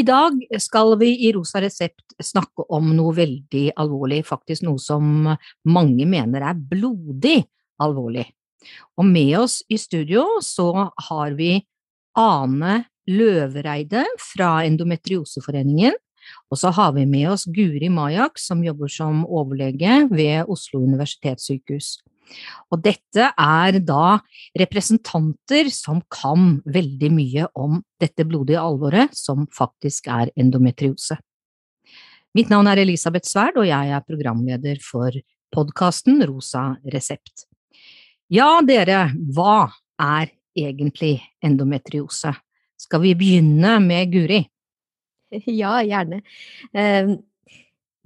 I dag skal vi i Rosa resept snakke om noe veldig alvorlig, faktisk noe som mange mener er blodig alvorlig. Og med oss i studio så har vi Ane Løvereide fra Endometrioseforeningen, og så har vi med oss Guri Majak som jobber som overlege ved Oslo universitetssykehus. Og dette er da representanter som kan veldig mye om dette blodige alvoret som faktisk er endometriose. Mitt navn er Elisabeth Sverd, og jeg er programleder for podkasten Rosa resept. Ja, dere, hva er egentlig endometriose? Skal vi begynne med Guri? Ja, gjerne. Eh,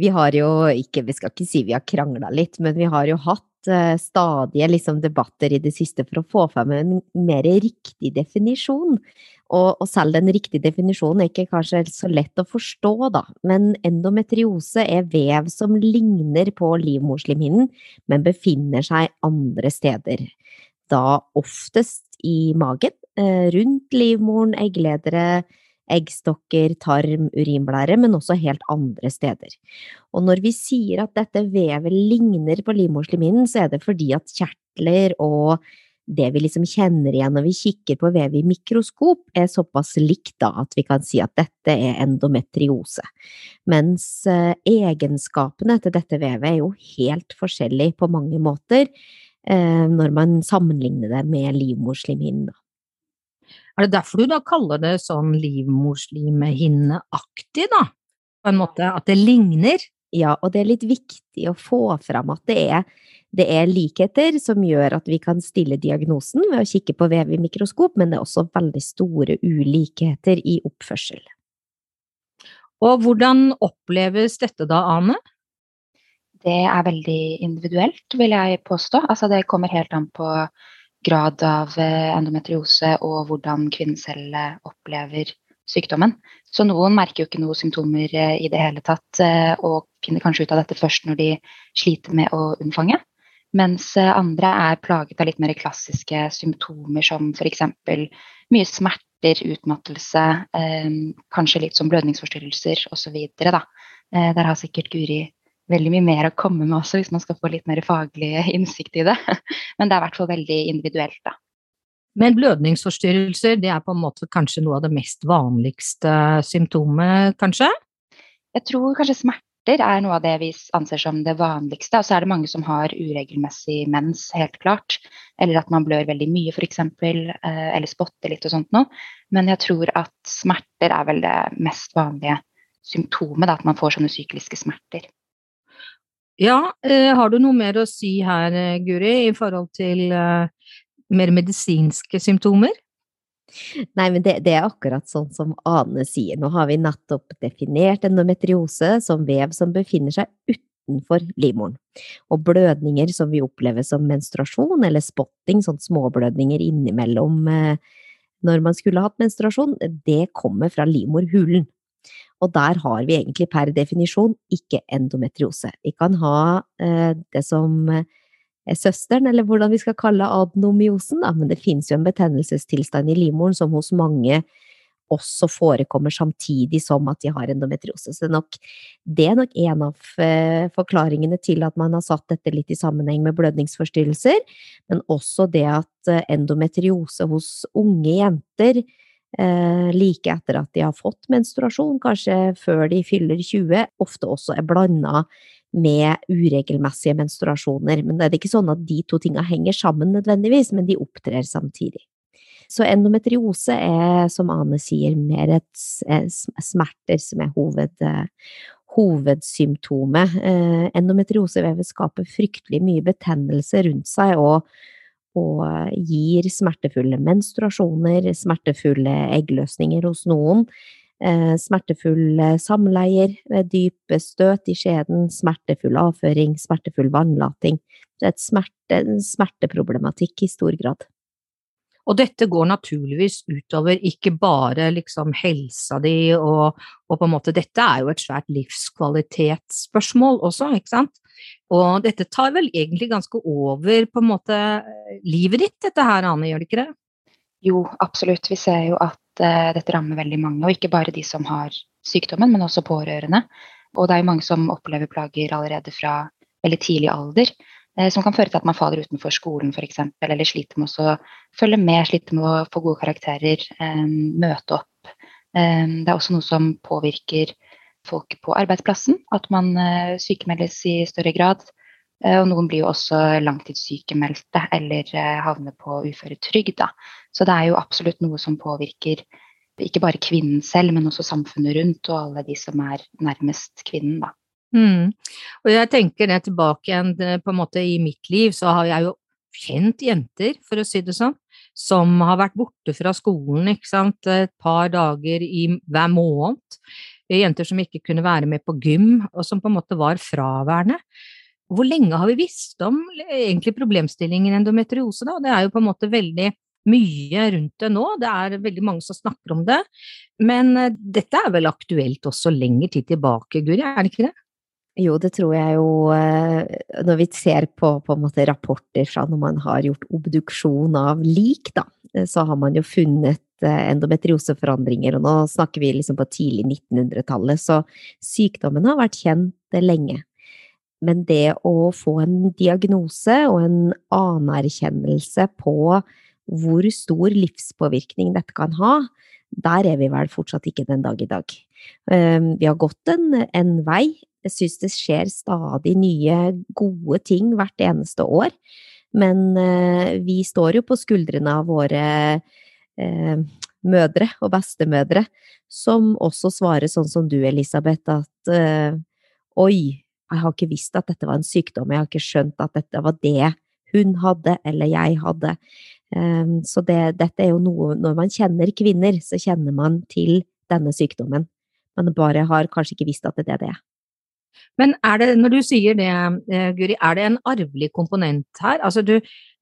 vi har jo ikke, vi skal ikke si vi har krangla litt, men vi har jo hatt uh, stadige liksom, debatter i det siste for å få frem en mer riktig definisjon. Og, og, selv den riktige definisjonen er ikke kanskje så lett å forstå, da. Men endometriose er vev som ligner på livmorslimhinnen, men befinner seg andre steder. Da oftest i magen, uh, rundt livmoren, eggledere, eggstokker, tarm, urinblære, men også helt andre steder. Og når vi sier at dette vevet ligner på livmorslimhinnen, så er det fordi at kjertler og det vi liksom kjenner igjen når vi kikker på vevet i mikroskop, er såpass likt da at vi kan si at dette er endometriose. Mens eh, egenskapene til dette vevet er jo helt forskjellige på mange måter eh, når man sammenligner det med livmorslimhinnen. Er det derfor du da kaller det sånn livmorslimhinneaktig, da? På en måte at det ligner? Ja, og det er litt viktig å få fram at det er, det er likheter som gjør at vi kan stille diagnosen ved å kikke på vev i mikroskop, men det er også veldig store ulikheter i oppførsel. Og hvordan oppleves dette da, Ane? Det er veldig individuelt, vil jeg påstå. Altså, det kommer helt an på grad av eh, endometriose og hvordan kvinnen eh, opplever sykdommen. Så noen merker jo ikke noen symptomer eh, i det hele tatt og finner kanskje ut av dette først når de sliter med å unnfange. Mens andre er plaget av litt mer klassiske symptomer som f.eks. mye smerter, utmattelse, kanskje litt som blødningsforstyrrelser osv. Der har sikkert Guri veldig mye mer å komme med også, hvis man skal få litt mer faglig innsikt i det. Men det er i hvert fall veldig individuelt, da. Men blødningsforstyrrelser, det er på en måte kanskje noe av det mest vanligste symptomet, kanskje? Jeg tror kanskje smerter er noe av det vi anser som det vanligste. Og så er det mange som har uregelmessig mens, helt klart. Eller at man blør veldig mye, f.eks. Eh, eller spotter litt og sånt noe. Men jeg tror at smerter er vel det mest vanlige symptomet, da, at man får sånne sykliske smerter. Ja, eh, har du noe mer å si her, eh, Guri, i forhold til eh, mer medisinske symptomer? Nei, men det, det, er akkurat sånn som Ane sier. Nå har vi nettopp definert endometriose som vev som befinner seg utenfor livmoren. Og blødninger som vi opplever som menstruasjon eller spotting, sånn småblødninger innimellom når man skulle hatt menstruasjon, det kommer fra livmorhulen. Og der har vi egentlig per definisjon ikke endometriose. Vi kan ha eh, det som er eh, søsteren, eller hvordan vi skal kalle adenomyosen, da, men det finnes jo en betennelsestilstand i livmoren som hos mange også forekommer samtidig som at de har endometriose. Så det er nok, det er nok en av eh, forklaringene til at man har satt dette litt i sammenheng med blødningsforstyrrelser, men også det at endometriose hos unge jenter like etter at de har fått menstruasjon, kanskje før de fyller 20, ofte også er blanda med uregelmessige menstruasjoner. Men det er ikke sånn at de to tinga henger sammen nødvendigvis, men de opptrer samtidig. Så endometriose er, som Ane sier, mer et smerter som er hoved, hovedsymptomet. Eh, endometriosevevet skaper fryktelig mye betennelse rundt seg, og og gir smertefulle menstruasjoner, smertefulle eggløsninger hos noen, eh, smertefulle samleier, dype støt i skjeden, smertefull avføring, smertefull vannlating. Det er smerte, smerteproblematikk i stor grad. Og dette går naturligvis utover ikke bare liksom helsa di og, og, på en måte Dette er jo et svært livskvalitetsspørsmål også, ikke sant? Og dette tar vel egentlig ganske over på en måte livet ditt, dette her, Ane, gjør det ikke det? Jo, absolutt. Vi ser jo at uh, dette rammer veldig mange, og ikke bare de som har sykdommen, men også pårørende. Og det er jo mange som opplever plager allerede fra veldig tidlig alder. uh, som kan føre til at man faller utenfor skolen f.eks., eller sliter med å følge med, sliter med å få gode karakterer, eh, møte opp. Eh, det er også noe som påvirker folk på arbeidsplassen, at man sykemeldes i større grad. Og noen blir jo også langtidssykemeldte eller havner på uføretrygd. Så det er jo absolutt noe som påvirker ikke bare kvinnen selv, men også samfunnet rundt og alle de som er nærmest kvinnen. da. Mm. Og jeg tenker det tilbake igjen på en måte i mitt liv, så har jeg jo kjent jenter, for å si det sånn, som har vært borte fra skolen ikke sant, et par dager i hver måned. Jenter som ikke kunne være med på gym, og som på en måte var fraværende. Hvor lenge har vi visst om egentlig problemstillingen endometriose, da? Det er jo på en måte veldig mye rundt det nå, det er veldig mange som snakker om det. Men eh, dette er vel aktuelt også lenger tid tilbake, Guri, er det ikke det? Jo, det tror jeg jo eh, Når vi ser på, på rapporter fra når man har gjort obduksjon av lik, da, eh, så har man jo funnet eh, endometrioseforandringer, og nå snakker vi liksom på tidlig 1900-tallet, så sykdommen har vært kjent lenge. Men det å få en diagnose og en anerkjennelse på hvor stor livspåvirkning dette kan ha, der er vi vel fortsatt ikke den dag i dag. Vi har gått en, en vei, jeg syns det skjer stadig nye gode ting hvert eneste år. Men eh, vi står jo på skuldrene av våre eh, mødre og bestemødre, som også svarer sånn som du, Elisabeth, at eh, oi, jeg har ikke visst at dette var en sykdom, jeg har ikke skjønt at dette var det hun hadde, eller jeg hadde. Eh, så det, dette er jo noe Når man kjenner kvinner, så kjenner man til denne sykdommen. Man bare har kanskje ikke visst at det er det. Men er det, når du sier det, eh, Guri, er det en arvelig komponent her? Altså du,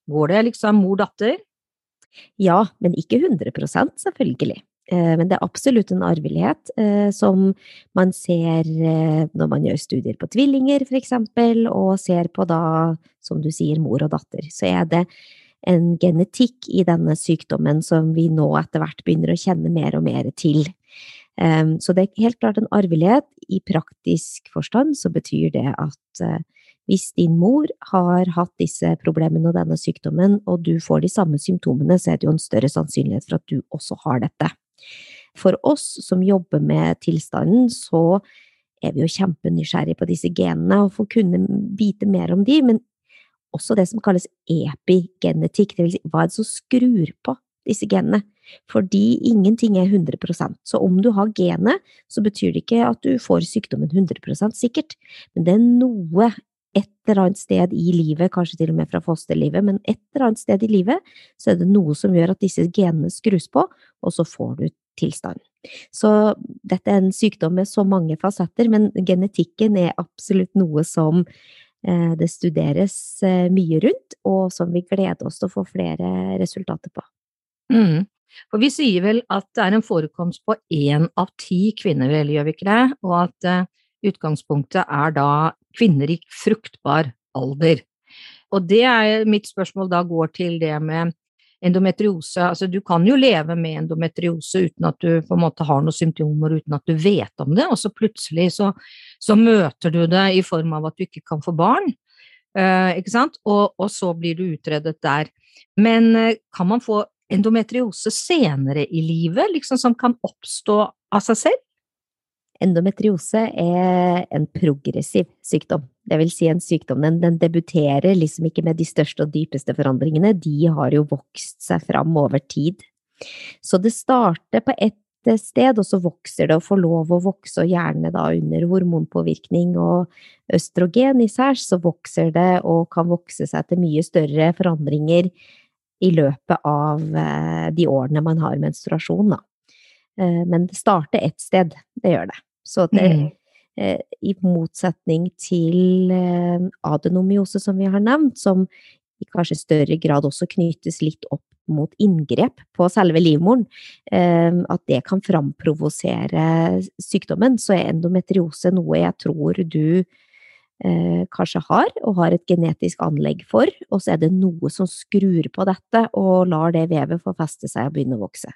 går det liksom mor-datter? Ja, men ikke 100% selvfølgelig. Eh, men det er absolutt en arvelighet eh, som man ser når man gjør studier på tvillinger, for eksempel, og ser på da, som du sier, mor og datter. Så er det en genetikk i denne sykdommen som vi nå etter hvert begynner å kjenne mer og mer til. Så det er helt klart en arvelighet. I praktisk forstand så betyr det at eh, hvis din mor har hatt disse problemene og denne sykdommen, og du får de samme symptomene, så er det jo en større sannsynlighet for at du også har dette. For oss som jobber med tilstanden, så er vi jo kjempenysgjerrige på disse genene og får kunne vite mer om de, men også det som kalles epigenetikk, det vil si hva er det som skrur på disse genene? Fordi ingenting er 100% Så om du har genet, så betyr det ikke at du får sykdommen 100% sikkert, men det er noe eller annet sted i livet, kanskje til og med fra fosterlivet, men et eller annet sted i livet, så er det noe som gjør at disse genene skrus på, og så får du tilstanden. Så dette er en sykdom med så mange fasetter, men genetikken er absolutt noe som eh, det studeres eh, mye rundt, og som vi gleder oss til å få flere resultater på. Mm. For vi sier vel at det er en forekomst på én av ti kvinner, vel, gjør vi ikke det? Og at uh, utgangspunktet er da kvinner i fruktbar alder. Og det er mitt spørsmål da går til det med endometriose. Altså du kan jo leve med endometriose uten at du på en måte har noen symptomer, uten at du vet om det, og så plutselig så, så møter du det i form av at du ikke kan få barn. Uh, ikke sant? Og, og, så blir du utredet der. Men uh, kan man få endometriose senere i livet, liksom som kan oppstå av seg selv? Endometriose er en progressiv sykdom. Det vil si en sykdom den, den, debuterer liksom ikke med de største og dypeste forandringene, de har jo vokst seg fram over tid. Så det starter på ett sted, og så vokser det og får lov å vokse, og gjerne da under hormonpåvirkning og østrogen især, så vokser det og kan vokse seg til mye større forandringer i løpet av eh, de årene man har menstruasjon, da. Eh, men det starter ett sted, det gjør det. Så det, Mm. eh, i motsetning til eh, adenomyose, som vi har nevnt, som i kanskje større grad også knyttes litt opp mot inngrep på selve livmoren, eh, at det kan framprovosere sykdommen, så er endometriose noe jeg tror du eh, kanskje har, og har et genetisk anlegg for, og så er det noe som skrur på dette og lar det vevet få feste seg og begynne å vokse.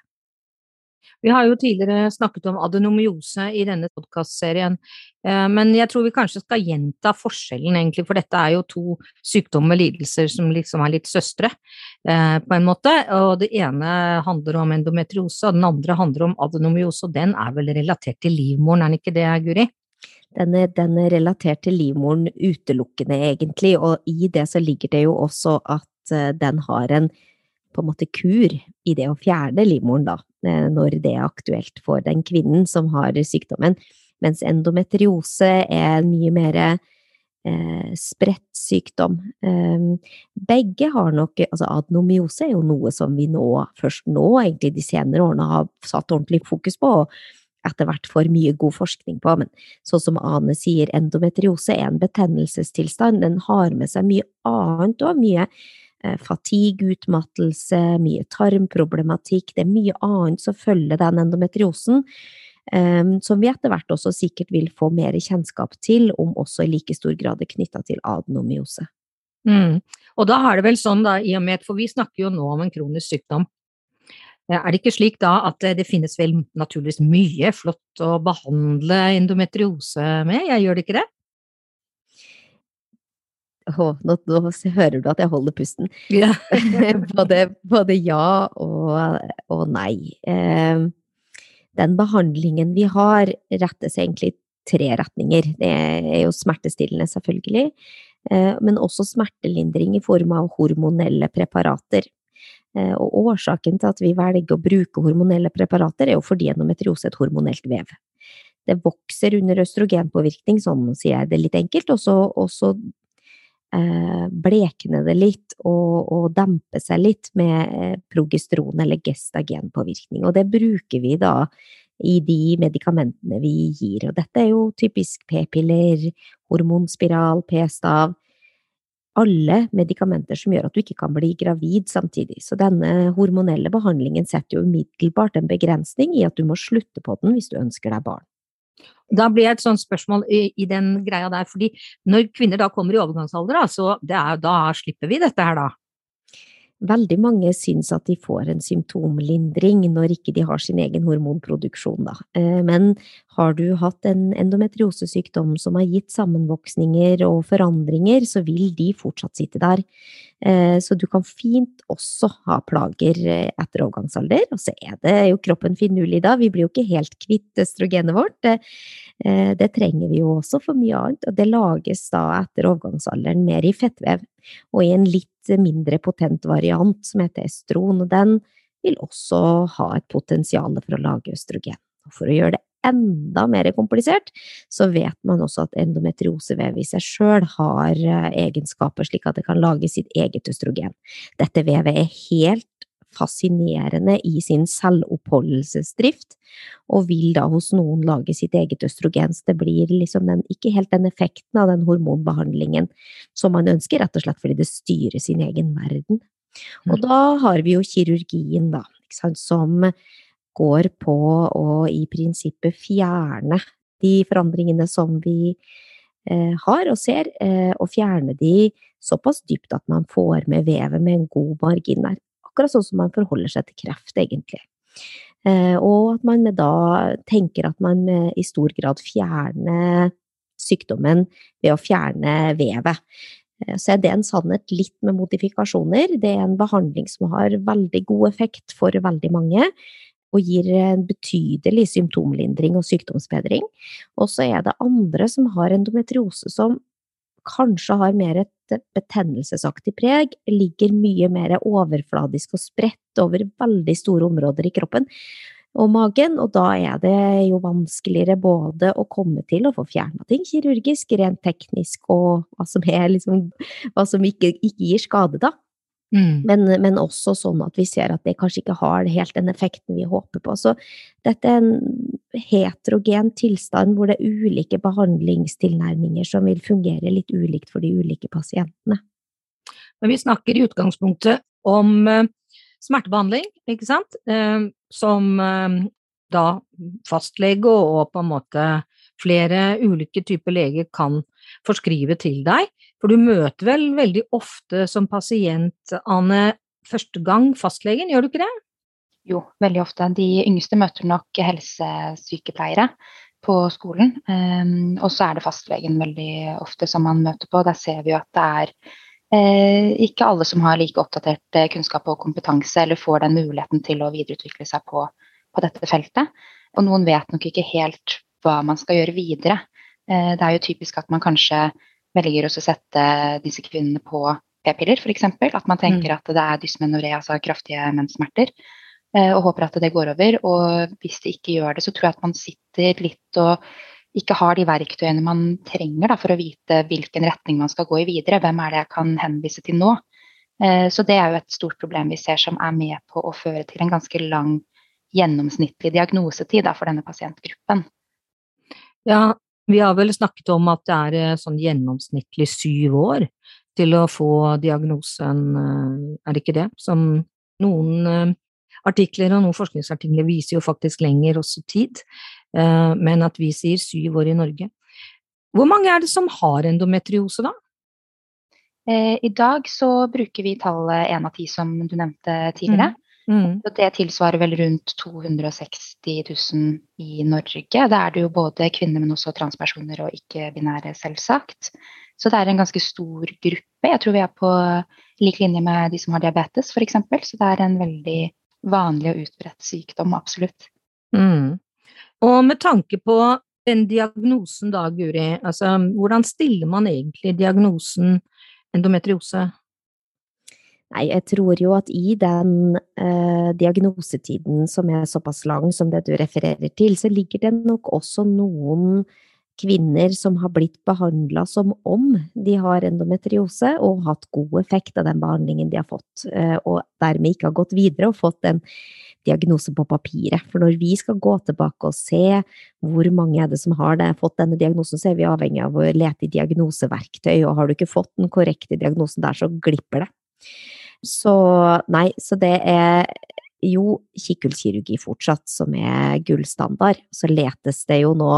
Vi har jo tidligere snakket om adenomyose i denne podkastserien, eh, men jeg tror vi kanskje skal gjenta forskjellen, egentlig, for dette er jo to sykdommer, lidelser, som liksom er litt søstre, eh, på en måte. Og det ene handler om endometriose, og den andre handler om adenomyose, og den er vel relatert til livmoren, er den ikke det, Guri? Den er, den er relatert til livmoren utelukkende, egentlig, og i det så ligger det jo også at eh, den har en på en måte kur i det å fjerne livmoren, da, når det er aktuelt for den kvinnen som har sykdommen. Mens endometriose er en mye mer eh, spredt sykdom. Eh, begge har nok Altså adenomyose er jo noe som vi nå, først nå, egentlig de senere årene, har satt ordentlig fokus på. og etter hvert får mye god forskning på, men sånn som Ane sier, endometriose er en betennelsestilstand. Den har med seg mye annet òg, mye eh, fatigue, utmattelse, mye tarmproblematikk. Det er mye annet som følger den endometriosen, eh, som vi etter hvert også sikkert vil få mer kjennskap til, om også i like stor grad er knytta til adenomyose. Mm. Og da er det vel sånn, da, i og med, for vi snakker jo nå om en kronisk sykdom. Eh, Er det ikke slik da at eh, det finnes vel naturligvis mye flott å behandle endometriose med, jeg gjør det ikke det? Å, nå, nå hører du at jeg holder pusten. Ja. både, både ja og, og nei. Eh, den behandlingen vi har, rettes egentlig i tre retninger. Det er jo smertestillende, selvfølgelig, eh, men også smertelindring i form av hormonelle preparater. Eh, og årsaken til at vi velger å bruke hormonelle preparater, er jo fordi endometriose er et hormonelt vev. Det vokser under østrogenpåvirkning, sånn sier jeg det litt enkelt, og så, blekne det litt og, og dempe seg litt med eh, progesteron eller gestagenpåvirkning. Og det bruker vi da i de medikamentene vi gir. Og dette er jo typisk p-piller, hormonspiral, p-stav. Alle medikamenter som gjør at du ikke kan bli gravid samtidig. Så denne hormonelle behandlingen setter jo umiddelbart en begrensning i at du må slutte på den hvis du ønsker deg barn. Da blir jeg et sånt spørsmål i, i den greia der, fordi når kvinner da kommer i overgangsalder, da, så er, da slipper vi dette her da. Veldig mange syns at de får en symptomlindring når ikke de har sin egen hormonproduksjon, da. Eh, Men har du hatt en endometriosesykdom som har gitt sammenvoksninger og forandringer, så vil de fortsatt sitte der. Eh, Så du kan fint også ha plager eh, etter overgangsalder, og så er det jo kroppen finurlig da, vi blir jo ikke helt kvitt østrogenet vårt. Det, eh, det trenger vi jo også for mye annet, og det lages da etter overgangsalderen mer i fettvev. Og i en litt mindre potent variant som heter estron, og den vil også ha et potensial for å lage østrogen. Og for å gjøre det enda mer komplisert, så vet man også at endometriosevev i seg sjøl har eh, egenskaper slik at det kan lage sitt eget østrogen. Dette vevet er helt fascinerende i sin selvoppholdelsesdrift, og vil da hos noen lage sitt eget østrogen, så det blir liksom den, ikke helt den effekten av den hormonbehandlingen som man ønsker, rett og slett fordi det styrer sin egen verden. Og da har vi jo kirurgien, da, ikke sant, som går på å i prinsippet fjerne de forandringene som vi eh, har og ser, eh, og fjerne de såpass dypt at man får med vevet med en god margin der. Akkurat sånn som man forholder seg til kreft, egentlig. Eh, og at man da tenker at man i stor grad fjerner sykdommen ved å fjerne vevet. Så er det en sannhet litt med modifikasjoner. Det er en behandling som har veldig god effekt for veldig mange, og gir en betydelig symptomlindring og sykdomsbedring. Og så er det andre som har endometriose som kanskje har mer et betennelsesaktig preg, ligger mye mer overfladisk og spredt over veldig store områder i kroppen og magen, og da er det jo vanskeligere både å komme til å få fjerna ting kirurgisk, rent teknisk, og hva som, er liksom, hva som ikke, ikke gir skade, da. Mm. Men, men også sånn at vi ser at det kanskje ikke har helt den effekten vi håper på. Så dette er en heterogen tilstand hvor det er ulike behandlingstilnærminger som vil fungere litt ulikt for de ulike pasientene. Men vi snakker i utgangspunktet om eh, smertebehandling, ikke sant, eh, som eh, da fastlege og på en måte flere ulike typer leger kan forskrive til deg. For du møter vel veldig ofte som pasient, Ane, første gang fastlegen, gjør du ikke det? Jo, veldig ofte. De yngste møter nok helsesykepleiere på skolen. Um, og så er det fastlegen veldig ofte som man møter på. Der ser vi jo at det er eh, ikke alle som har like oppdatert eh, kunnskap og kompetanse, eller får den muligheten til å videreutvikle seg på, på dette feltet. Og noen vet nok ikke helt hva man skal gjøre videre. Eh, det er jo typisk at man kanskje velger å sette disse kvinnene på p-piller, f.eks. At man tenker mm. at det er dysmenoré, altså kraftige menssmerter, eh, og håper at det går over. Og hvis det ikke gjør det, så tror jeg at man sitter litt og ikke har de verktøyene man trenger da, for å vite hvilken retning man skal gå i videre. Hvem er det jeg kan henvise til nå? Eh, så det er jo et stort problem vi ser som er med på å føre til en ganske lang gjennomsnittlig diagnosetid da, for denne pasientgruppen. Ja, vi har vel snakket om at det er eh, sånn gjennomsnittlig syv år til å få diagnosen, eh, er det ikke det? Som noen eh, artikler og noen forskningsartikler viser jo faktisk lenger også tid, men at vi sier syv år i Norge. Hvor mange er det som har endometriose, da? I dag så bruker vi tallet én av ti, som du nevnte tidligere. Mm. Mm. det tilsvarer vel rundt 260 000 i Norge. Da er det jo både kvinner, men også transpersoner og ikke-binære, selvsagt. Så det er en ganske stor gruppe. Jeg tror vi er på lik linje med de som har diabetes, f.eks. Så det er en veldig vanlig og utbredt sykdom, absolutt. Mm. Og med tanke på den diagnosen da, Guri, altså hvordan stiller man egentlig diagnosen endometriose? Nei, jeg tror jo at i den eh, diagnosetiden som er såpass lang som det du refererer til, så ligger det nok også noen kvinner som har blitt behandla som om de har endometriose, og hatt god effekt av den behandlingen de har fått, eh, og dermed ikke har gått videre og fått en diagnose på papiret. For når vi skal gå tilbake og se hvor mange er det som har det, fått denne diagnosen, så er vi avhengig av å lete i diagnoseverktøy, og har du ikke fått den korrekte diagnosen der, så glipper det. Så nei, så det er jo kikhullskirurgi fortsatt som er gullstandard. Så letes det jo nå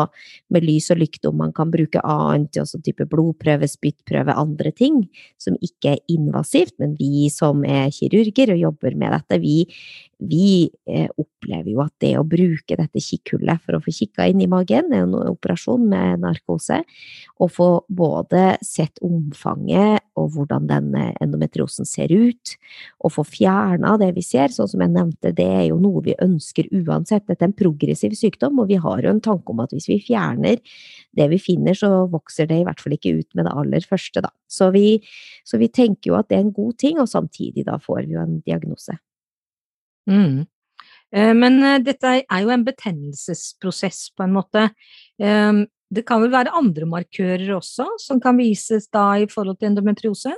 med lys og lykte om man kan bruke annet, også type blodprøve, spyttprøve, andre ting som ikke er invasivt. Men vi som er kirurger og jobber med dette, vi, vi eh, opplever jo at det å bruke dette kikkhullet for å få kikka inn i magen, er jo en operasjon med narkose, og få både sett omfanget og hvordan denne endometriosen ser ut, og få fjerna det vi ser, sånn som jeg nevnte, det er jo noe vi ønsker uansett. Dette er en progressiv sykdom, og vi har jo en tanke om at hvis vi fjerner det vi finner, så vokser det i hvert fall ikke ut med det aller første, da. Så vi, så vi tenker jo at det er en god ting, og samtidig da får vi jo en diagnose. Mm. Eh, men eh, dette er jo en betennelsesprosess, på en måte. Eh, det kan vel være andre markører også som kan vises da i forhold til endometriose?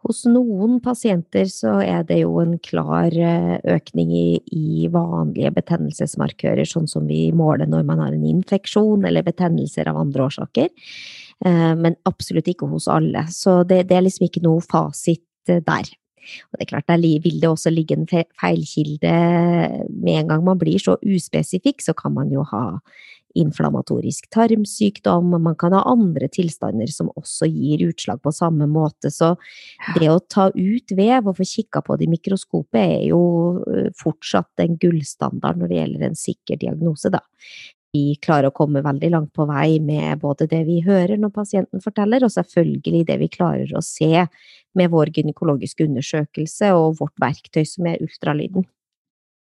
Hos noen pasienter så er det jo en klar økning i, i, vanlige betennelsesmarkører, sånn som vi måler når man har en infeksjon eller betennelser av andre årsaker. Eh, men absolutt ikke hos alle. Så det, det er liksom ikke noe fasit der. Og det er klart, der vil det også ligge en feilkilde. Med en gang man blir så uspesifikk, så kan man jo ha inflammatorisk tarmsykdom, man kan ha andre tilstander som også gir utslag på samme måte. Så det å ta ut vev og få kikka på det i mikroskopet er jo fortsatt en gullstandard når det gjelder en sikker diagnose, da. Vi klarer å komme veldig langt på vei med både det vi hører når pasienten forteller, og selvfølgelig det vi klarer å se med vår gynekologiske undersøkelse og vårt verktøy som er ultralyden.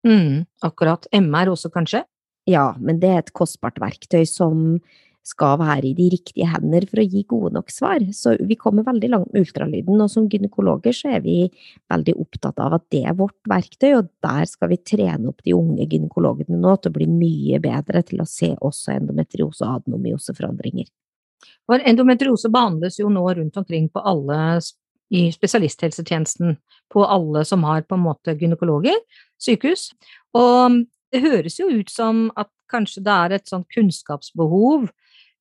Mm, akkurat. MR også, kanskje? Ja, men det er et kostbart verktøy som skal være i de riktige hender for å gi gode nok svar. Så vi kommer veldig langt med ultralyden, og som gynekologer så er vi veldig opptatt av at det er vårt verktøy, og der skal vi trene opp de unge gynekologene nå til å bli mye bedre til å se også endometriose og adenomyoseforandringer. For endometriose behandles jo nå rundt omkring på alle i spesialisthelsetjenesten på alle som har på en måte gynekologer, sykehus. Og det høres jo ut som at kanskje det er et sånt kunnskapsbehov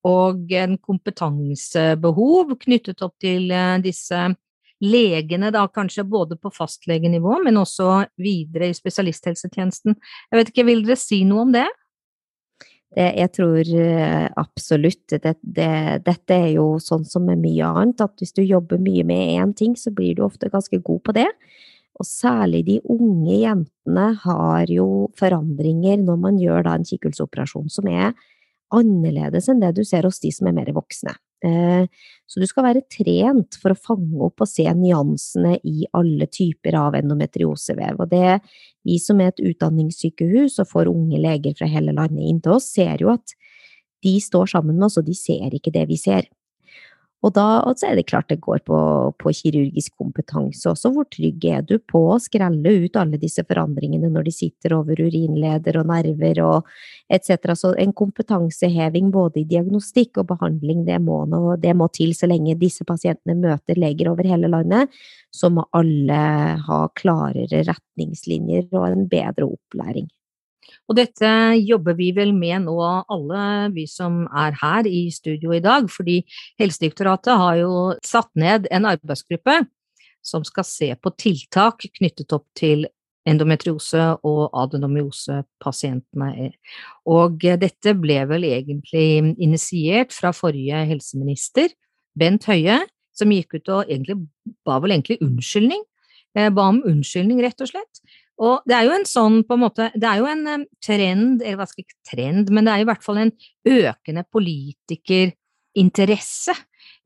og en kompetansebehov knyttet opp til eh, disse legene, da kanskje både på fastlegenivå, men også videre i spesialisthelsetjenesten. Jeg vet ikke, vil dere si noe om det? Det, jeg tror eh, absolutt. Det, det, dette er jo sånn som med mye annet, at hvis du jobber mye med én ting, så blir du ofte ganske god på det. Og særlig de unge jentene har jo forandringer når man gjør da en kikkhullsoperasjon som er annerledes enn det du ser hos de som er mer voksne. Eh, så du skal være trent for å fange opp og se nyansene i alle typer av endometriosevev. Og det vi som er et utdanningssykehus og får unge leger fra hele landet inn til oss, ser jo at de står sammen med oss, og de ser ikke det vi ser. Og da så er det klart det går på, på, kirurgisk kompetanse også. Hvor trygg er du på å skrelle ut alle disse forandringene når de sitter over urinleder og nerver og etc. Så en kompetanseheving både i diagnostikk og behandling, det må, nå, det må til så lenge disse pasientene møter leger over hele landet. Så må alle ha klarere retningslinjer og en bedre opplæring. Og dette jobber vi vel med nå, alle vi som er her i studio i dag, fordi Helsedirektoratet har jo satt ned en arbeidsgruppe som skal se på tiltak knyttet opp til endometriose og adenomyose-pasientene. Og dette ble vel egentlig initiert fra forrige helseminister, Bent Høie, som gikk ut og egentlig ba vel egentlig unnskyldning. Eh, ba om unnskyldning, rett og slett, og det er jo en sånn, på en måte, det er jo en um, trend, eller hva skal ikke trend, men det er i hvert fall en økende politikerinteresse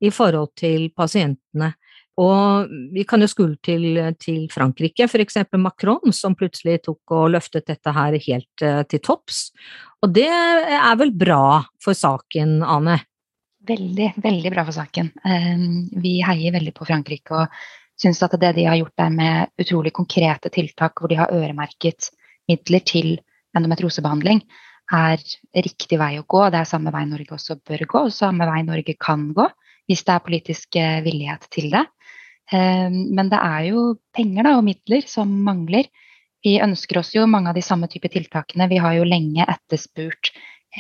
i forhold til pasientene. Og vi kan jo skule til, til Frankrike, eksempel Macron, som plutselig tok og løftet dette her helt uh, til topps. Og det er vel bra for saken, Ane? Veldig, veldig bra for saken. Um, vi heier veldig på Frankrike. og syns at det de har gjort der med utrolig konkrete tiltak hvor de har øremerket midler til endometriosebehandling, er riktig vei å gå. Det er samme vei Norge også bør gå, og samme vei Norge kan gå hvis det er politisk eh, villighet til det. Ehm, men det er jo penger da, og midler som mangler. Vi ønsker oss jo mange av de samme type tiltakene. Vi har jo lenge etterspurt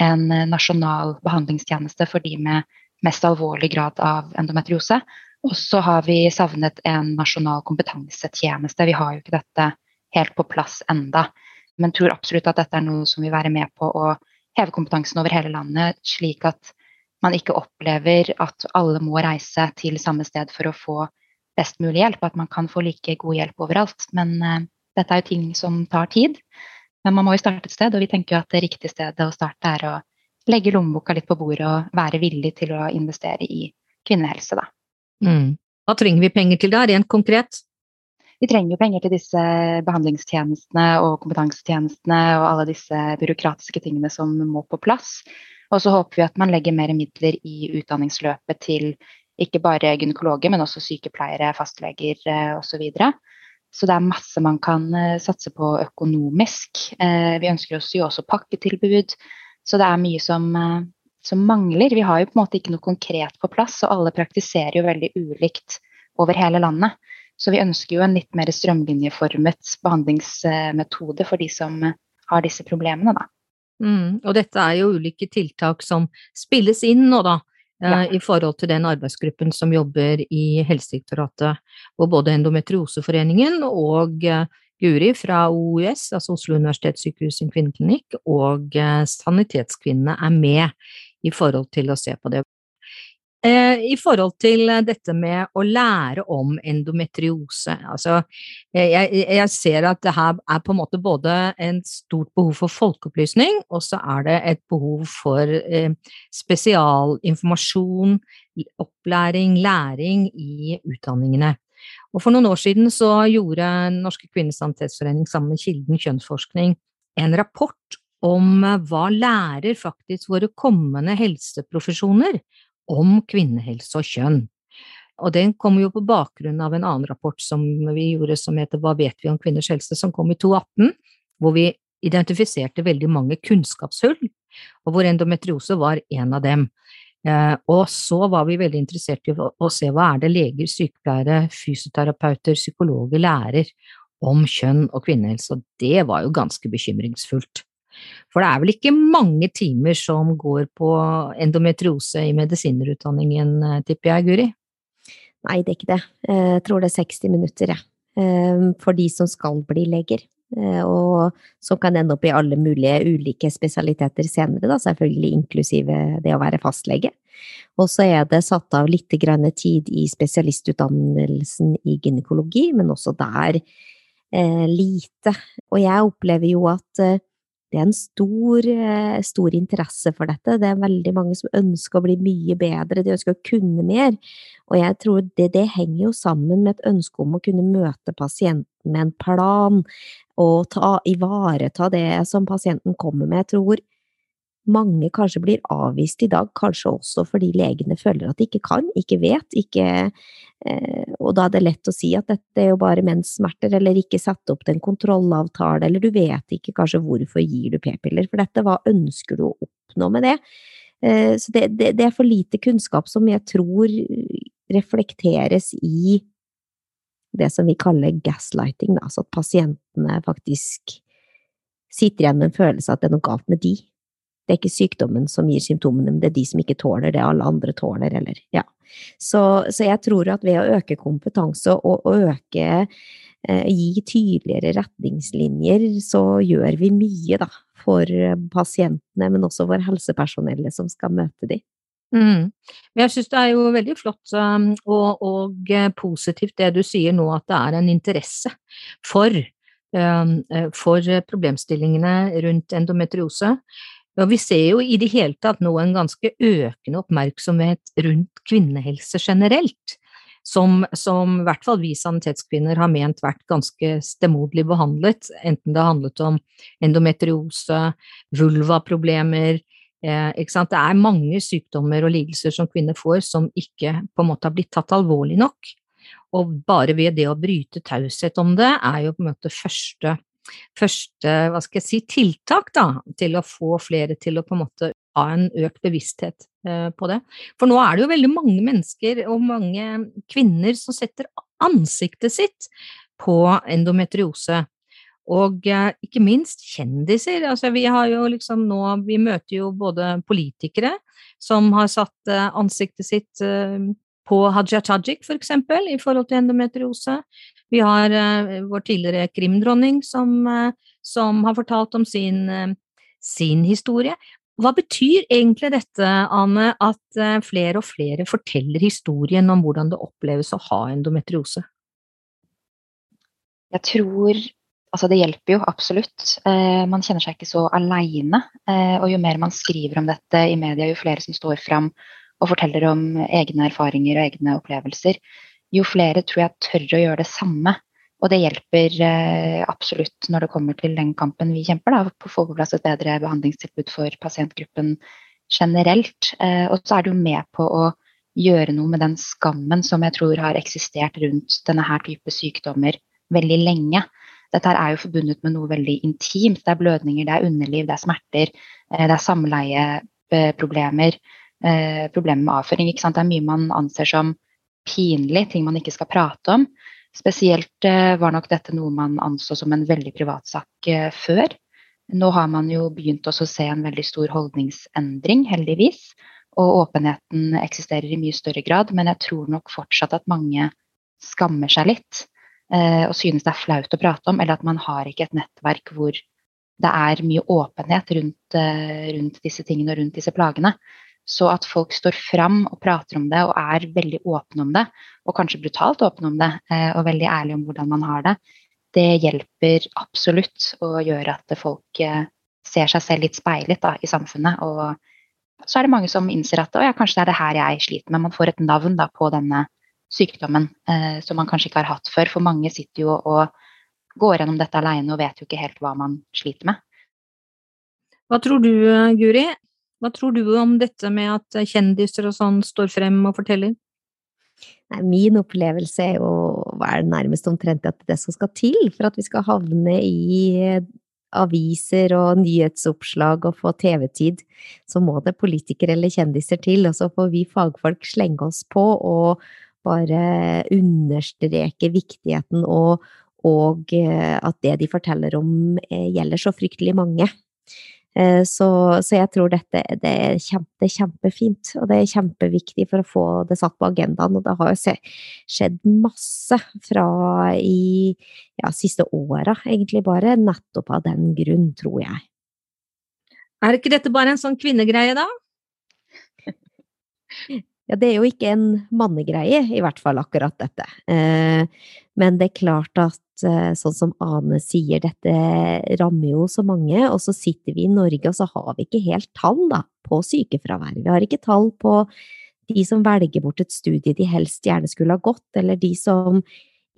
en eh, nasjonal behandlingstjeneste for de med mest alvorlig grad av endometriose. Og så har vi savnet en nasjonal kompetansetjeneste. Vi har jo ikke dette helt på plass enda. Men tror absolutt at dette er noe som vil være med på å heve kompetansen over hele landet, slik at man ikke opplever at alle må reise til samme sted for å få best mulig hjelp, at man kan få like god hjelp overalt. Men uh, dette er jo ting som tar tid. Men man må jo starte et sted, og vi tenker jo at det riktige stedet å starte er å legge lommeboka litt på bordet og være villig til å investere i kvinnehelse, da. Mm. Hva trenger vi penger til da, rent konkret? Vi trenger jo penger til disse behandlingstjenestene og kompetansetjenestene og alle disse byråkratiske tingene som må på plass. Og så håper vi at man legger mer midler i utdanningsløpet til ikke bare gynekologer, men også sykepleiere, fastleger eh, osv. Så, så det er masse man kan eh, satse på økonomisk. Eh, vi ønsker oss jo også pakketilbud. Så det er mye som, som mangler. Vi har jo på en måte ikke noe konkret på plass, og alle praktiserer jo veldig ulikt over hele landet. Så vi ønsker jo en litt mer strømlinjeformet behandlingsmetode for de som har disse problemene, da. Mm, og dette er jo ulike tiltak som spilles inn nå, da. Eh, ja. I forhold til den arbeidsgruppen som jobber i Helsedirektoratet, hvor både Endometrioseforeningen og eh, Guri fra OUS, altså Oslo universitetssykehus sin kvinneklinikk, og eh, Sanitetskvinnene er med i forhold til å se på det. Eh, I forhold til dette med å lære om endometriose, altså eh, jeg, jeg ser at det her er på en måte både en stort behov for folkeopplysning, og så er det et behov for eh, spesialinformasjon, opplæring, læring i utdanningene. Og for noen år siden så gjorde Norske kvinners sanitetsforening sammen med Kilden kjønnsforskning en rapport om eh, hva lærer faktisk våre kommende helseprofesjoner om kvinnehelse og kjønn. Og den kom jo på bakgrunn av en annen rapport som vi gjorde som heter Hva vet vi om kvinners helse, som kom i 2018, hvor vi identifiserte veldig mange kunnskapshull, og hvor endometriose var en av dem. Eh, og så var vi veldig interessert i å, se hva er det leger, sykepleiere, fysioterapeuter, psykologer lærer om kjønn og kvinnehelse, og det var jo ganske bekymringsfullt. For det er vel ikke mange timer som går på endometriose i medisinerutdanningen, eh, tipper jeg, Guri? Nei, det er ikke det. Jeg tror det er 60 minutter, jeg. Ja. For de som skal bli leger. Eh, og som kan ende opp i alle mulige ulike spesialiteter senere, da, selvfølgelig inklusive det å være fastlege. Og så er det satt av litt tid i spesialistutdannelsen i gynekologi, men også der eh, lite. Og jeg opplever jo at eh, det er en stor, eh, stor, interesse for dette. Det er veldig mange som ønsker å bli mye bedre, de ønsker å kunne mer. Og jeg tror det, det henger jo sammen med et ønske om å kunne møte pasienten med en plan, og ta, ivareta det som pasienten kommer med. Jeg tror mange kanskje blir avvist i dag, kanskje også fordi legene føler at de ikke kan, ikke vet, ikke eh, Og da er det lett å si at dette er jo bare menssmerter, eller ikke sette opp til en kontrollavtale, eller du vet ikke kanskje hvorfor gir du p-piller for dette, hva ønsker du å oppnå med det? Eh, så det, det, det er for lite kunnskap som jeg tror reflekteres i det som vi kaller gaslighting, altså at pasientene faktisk sitter igjen med en følelse av at det er noe galt med de. Det er ikke sykdommen som gir symptomene, men det er de som ikke tåler det alle andre tåler, eller ja. Så, så jeg tror at ved å øke kompetanse og, og øke eh, Gi tydeligere retningslinjer, så gjør vi mye, da, for pasientene, men også for helsepersonellet som skal møte dem. Mm. Jeg synes det er jo veldig flott um, og, og, eh, positivt det du sier nå, at det er en interesse for, um, eh, for problemstillingene rundt endometriose. Og vi ser jo i det hele tatt nå en ganske økende oppmerksomhet rundt kvinnehelse generelt, som, som i hvert fall vi sanitetskvinner har ment vært ganske stemoderlig behandlet, enten det har handlet om endometriose, vulvaproblemer, eh, Det er mange sykdommer og lidelser som kvinner får som ikke på en måte har blitt tatt alvorlig nok. Og bare ved det å bryte taushet om det, er jo på en måte første første hva skal jeg si, tiltak da, til å få flere til å på en måte ha en økt bevissthet eh, på det. For nå er det jo veldig mange mennesker og mange kvinner som setter ansiktet sitt på endometriose. Og eh, ikke minst kjendiser. Altså, vi liksom nå Vi møter jo både politikere som har satt eh, ansiktet sitt på Haja Tajik, for eksempel, i forhold til endometriose. Vi har uh, vår tidligere krimdronning som, uh, som, har fortalt om sin, uh, sin, historie. Hva betyr egentlig dette, Ane, at flere og flere forteller historien om hvordan det oppleves å ha endometriose? Jeg tror Altså, det hjelper jo absolutt. man kjenner seg ikke så aleine. og jo mer man skriver om dette i media, jo flere som står fram og forteller om egne erfaringer og egne opplevelser, jo flere tror jeg tør å gjøre det samme. Og det hjelper eh, absolutt når det kommer til den kampen vi kjemper da, på å få på plass et bedre behandlingstilbud for pasientgruppen generelt. Eh, og så er det jo med på å gjøre noe med den skammen som jeg tror har eksistert rundt denne her type sykdommer veldig lenge. Dette er jo forbundet med noe veldig intimt. Det er blødninger, det er underliv, det er smerter, eh, det er samleieproblemer, eh, problemer med avføring. Det er mye man anser som pinlig, ting man ikke skal prate om. Spesielt eh, var nok dette noe man anså som en veldig privatsak eh, før. Nå har man jo begynt å se en veldig stor holdningsendring, heldigvis. Og åpenheten eksisterer i mye større grad, men jeg tror nok fortsatt at mange skammer seg litt. Eh, og synes det er flaut å prate om, eller at man har ikke et nettverk hvor det er mye åpenhet rundt, rundt disse tingene og rundt disse plagene. Så at folk står fram og prater om det og er veldig åpne om det, og kanskje brutalt åpne om det, eh, og veldig ærlige om hvordan man har det, det hjelper absolutt å gjøre at folk eh, ser seg selv litt speilet da, i samfunnet. Og så er det mange som innser at ja, kanskje det er det her jeg sliter med. Man får et navn da, på denne sykdommen eh, som man kanskje ikke har hatt før. For mange sitter jo og går gjennom dette alene og vet jo ikke helt hva man sliter med. Hva tror du, Guri? Hva tror du om dette med at kjendiser og sånn står frem og forteller? Nei, min opplevelse er jo hva er det nærmest omtrent at det som skal til for at vi skal havne i aviser og nyhetsoppslag og få TV-tid, så må det politikere eller kjendiser til, og så får vi fagfolk slenge oss på og bare understreke viktigheten og, og eh, at det de forteller om eh, gjelder så fryktelig mange. Eh, så, så, jeg tror dette det er, kjempe, kjempefint, og det er kjempeviktig for å få det satt på agendaen. Og det har jo skjedd masse fra i ja, siste åra, egentlig bare, nettopp av den grunn, tror jeg. Er ikke dette bare en sånn kvinnegreie, da? Ja, det er jo ikke en mannegreie, i hvert fall akkurat dette. Eh, men det er klart at Eh, sånn som Ane sier, dette rammer jo så mange, og så sitter vi i Norge og så har vi ikke helt tall da, på sykefravær. Vi har ikke tall på de som velger bort et studie de helst gjerne skulle ha gått, eller de som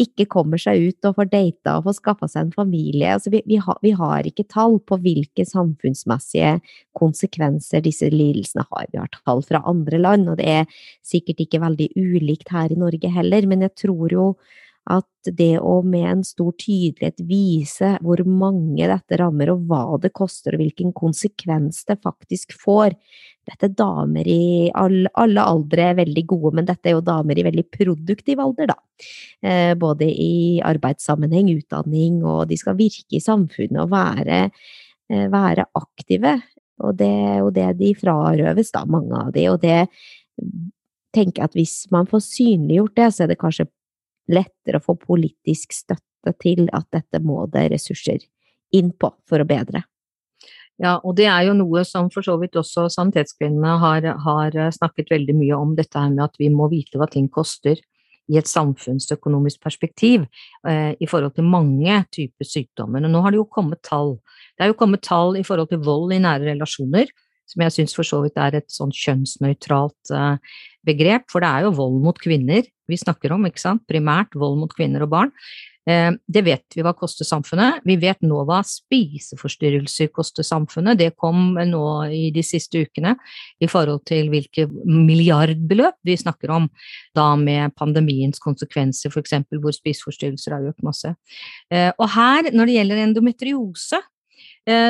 ikke kommer seg ut og får data og får skaffa seg en familie. Altså, vi, vi, har, vi, har, ikke tall på hvilke samfunnsmessige konsekvenser disse lidelsene har. Vi har tall fra andre land, og det er sikkert ikke veldig ulikt her i Norge heller, men jeg tror jo at det å med en stor tydelighet vise hvor mange dette rammer, og hva det koster, og hvilken konsekvens det faktisk får Dette er damer i alle, alle aldre er veldig gode, men dette er jo damer i veldig produktiv alder, da. Eh, både i arbeidssammenheng, utdanning, og de skal virke i samfunnet og være, eh, være aktive. Og det er jo det de frarøves, da, mange av de. Og det tenker jeg at hvis man får synliggjort det, så er det kanskje lettere å få politisk støtte til at dette må det ressurser inn på for å bedre. Ja, og det er jo noe som for så vidt også Sanitetskvinnene har, har snakket veldig mye om, dette her med at vi må vite hva ting koster i et samfunnsøkonomisk perspektiv eh, i forhold til mange typer sykdommer. Og nå har det jo kommet tall. Det er jo kommet tall i forhold til vold i nære relasjoner, som jeg syns for så vidt er et sånn kjønnsnøytralt eh, begrep, for det er jo vold mot kvinner vi snakker om, ikke sant, primært vold mot kvinner og barn. Eh, det vet vi hva koster samfunnet. Vi vet nå hva spiseforstyrrelser koster samfunnet. Det kom nå i de siste ukene i forhold til hvilke milliardbeløp vi snakker om, da med pandemiens konsekvenser, f.eks. hvor spiseforstyrrelser har økt masse. Eh, og her, når det gjelder endometriose,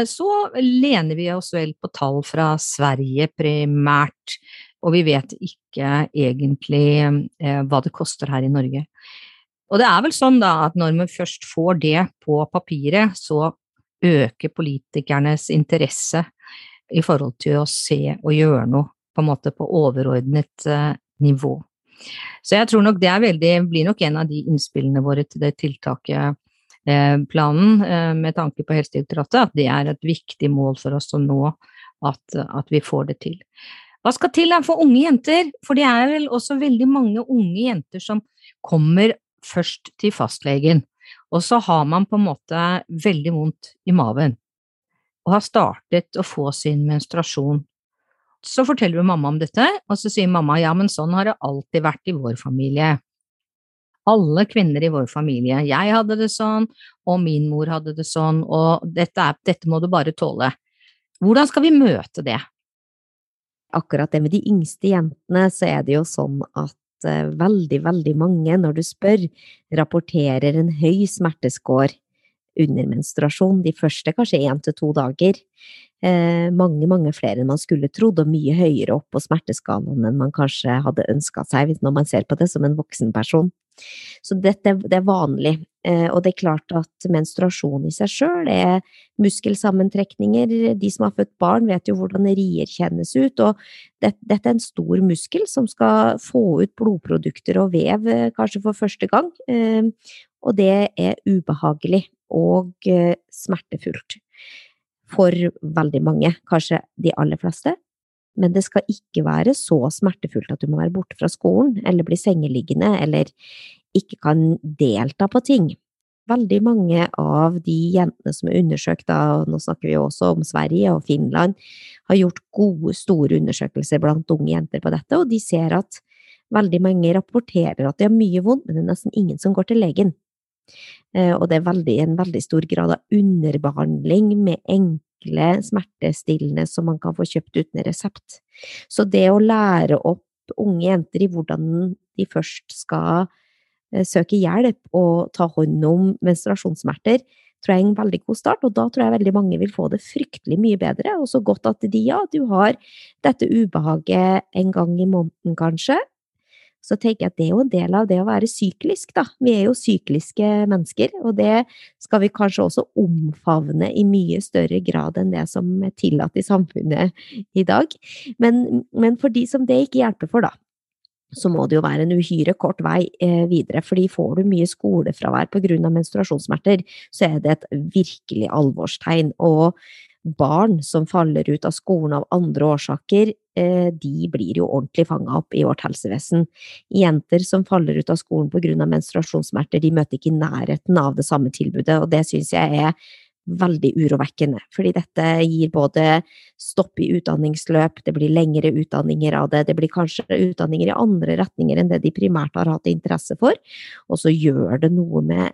så lener vi oss vel på tall fra Sverige primært, og vi vet ikke egentlig eh, hva det koster her i Norge. Og det er vel sånn da at når man først får det på papiret, så øker politikernes interesse i forhold til å se og gjøre noe på en måte på overordnet eh, nivå. Så jeg tror nok det veldig, blir nok en av de innspillene våre til det tiltaket Eh, planen eh, med tanke på Helsedirektoratet, at det er et viktig mål for oss å nå at, at vi får det til. Hva skal til for unge jenter? For det er vel også veldig mange unge jenter som kommer først til fastlegen, og så har man på en måte veldig vondt i maven og har startet å få sin menstruasjon. Så forteller vi mamma om dette, og så sier mamma ja, men sånn har det alltid vært i vår familie alle kvinner i vår familie. Jeg hadde det sånn, og min mor hadde det sånn, og dette, er, dette må du bare tåle. Hvordan skal vi møte det? Akkurat det med de yngste jentene, så er det jo sånn at uh, veldig, veldig mange, når du spør, rapporterer en høy smerteskår under menstruasjon, de første kanskje én til to dager. Eh, mange, mange flere enn man skulle trodd, og mye høyere opp på smerteskalaen enn man kanskje hadde ønska seg, når man ser på det som en voksen person. Så dette det er vanlig. Eh, og det er klart at menstruasjon i seg sjøl er muskelsammentrekninger. De som har født barn, vet jo hvordan rier kjennes ut, og det, dette er en stor muskel som skal få ut blodprodukter og vev, eh, kanskje for første gang. Eh, og det er ubehagelig og smertefullt for veldig mange, kanskje de aller fleste. Men det skal ikke være så smertefullt at du må være borte fra skolen, eller bli sengeliggende, eller ikke kan delta på ting. Veldig mange av de jentene som er undersøkt, og nå snakker vi også om Sverige og Finland, har gjort gode, store undersøkelser blant unge jenter på dette, og de ser at veldig mange rapporterer at de har mye vondt, men det er nesten ingen som går til legen. Eh, og det er veldig, en veldig stor grad av underbehandling med enkle smertestillende som man kan få kjøpt uten resept. Så det å lære opp unge jenter i hvordan de først skal eh, søke hjelp og ta hånd om menstruasjonssmerter, tror jeg er en veldig god start, og da tror jeg veldig mange vil få det fryktelig mye bedre. Og så godt at de, ja, du har dette ubehaget en gang i måneden, kanskje. Så tenker jeg at det er jo en del av det å være syklisk, da. Vi er jo sykliske mennesker, og det skal vi kanskje også omfavne i mye større grad enn det som er tillatt i samfunnet i dag. Men, men for de som det ikke hjelper for, da, så må det jo være en uhyre kort vei eh, videre, fordi får du mye skolefravær av menstruasjonssmerter, så er det et virkelig alvorstegn. Og barn som faller ut av skolen av andre årsaker, eh, de blir jo ordentlig fanga opp i vårt helsevesen. Jenter som faller ut av skolen av menstruasjonssmerter, de møter ikke i nærheten av det samme tilbudet, og det syns jeg er veldig urovekkende, fordi dette gir både stopp i utdanningsløp, det blir lengre utdanninger av det, det blir kanskje utdanninger i andre retninger enn det de primært har hatt interesse for, og så gjør det noe med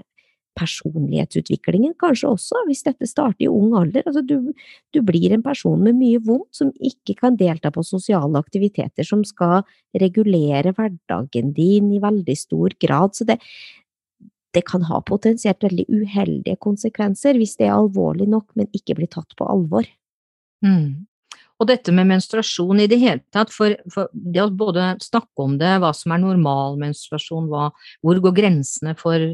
personlighetsutviklingen kanskje også, hvis dette starter i ung alder. Altså du, du blir en person med mye vondt som ikke kan delta på sosiale aktiviteter som skal regulere hverdagen din i veldig stor grad. Så det, det kan ha potensielt veldig uheldige konsekvenser hvis det er alvorlig nok, men ikke blir tatt på alvor. Mm. Og dette med menstruasjon i det hele tatt, for, for, det å både snakke om det, hva som er normal menstruasjon, hva, hvor går grensene for,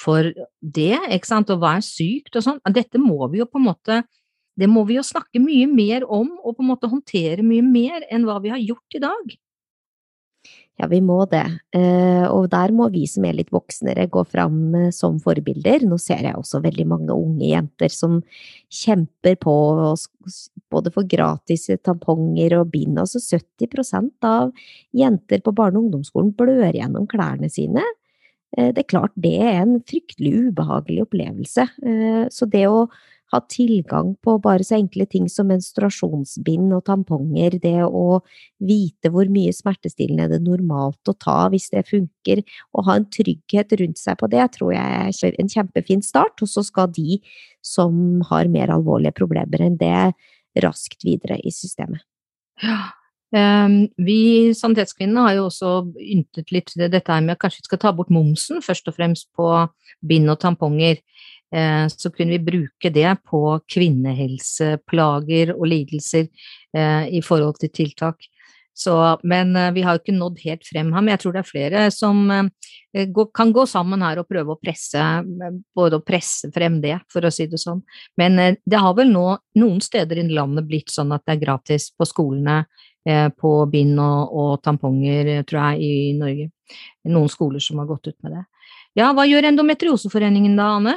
for, det, ikke sant, og hva er sykt og sånn, dette må vi jo på en måte det må vi jo snakke mye mer om, og på en måte håndtere mye mer enn hva vi har gjort i dag. Ja, vi må det. Eh, og der må vi som er litt voksnere gå fram eh, som forbilder. Nå ser jeg også veldig mange unge jenter som kjemper på både for gratis tamponger og bind. Altså 70% av jenter på barne- og ungdomsskolen blør gjennom klærne sine. Eh, det er klart det er en fryktelig ubehagelig opplevelse. Så det å ha tilgang på bare så enkle ting som menstruasjonsbind og tamponger, det å vite hvor mye smertestillende det er normalt å ta hvis det funker, og ha en trygghet rundt seg på det, tror jeg er en kjempefin start. Og så skal de som har mer alvorlige problemer enn det, raskt videre i systemet. Ja. Um, vi Sanitetskvinnene har jo også yntet litt dette her med at kanskje vi skal ta bort momsen, først og fremst på bind og tamponger. Eh, så kunne vi bruke det på kvinnehelseplager og lidelser eh, i forhold til tiltak. Så, men eh, vi har jo ikke nådd helt frem her, men jeg tror det er flere som kan gå sammen her og prøve å presse, både å presse frem det, for å si det sånn. Men det har vel nå noen steder i landet blitt sånn at det er gratis på skolene på bind og, og tamponger, tror jeg, i Norge. Noen skoler som har gått ut med det. Ja, hva gjør Endometrioseforeningen da, Anne?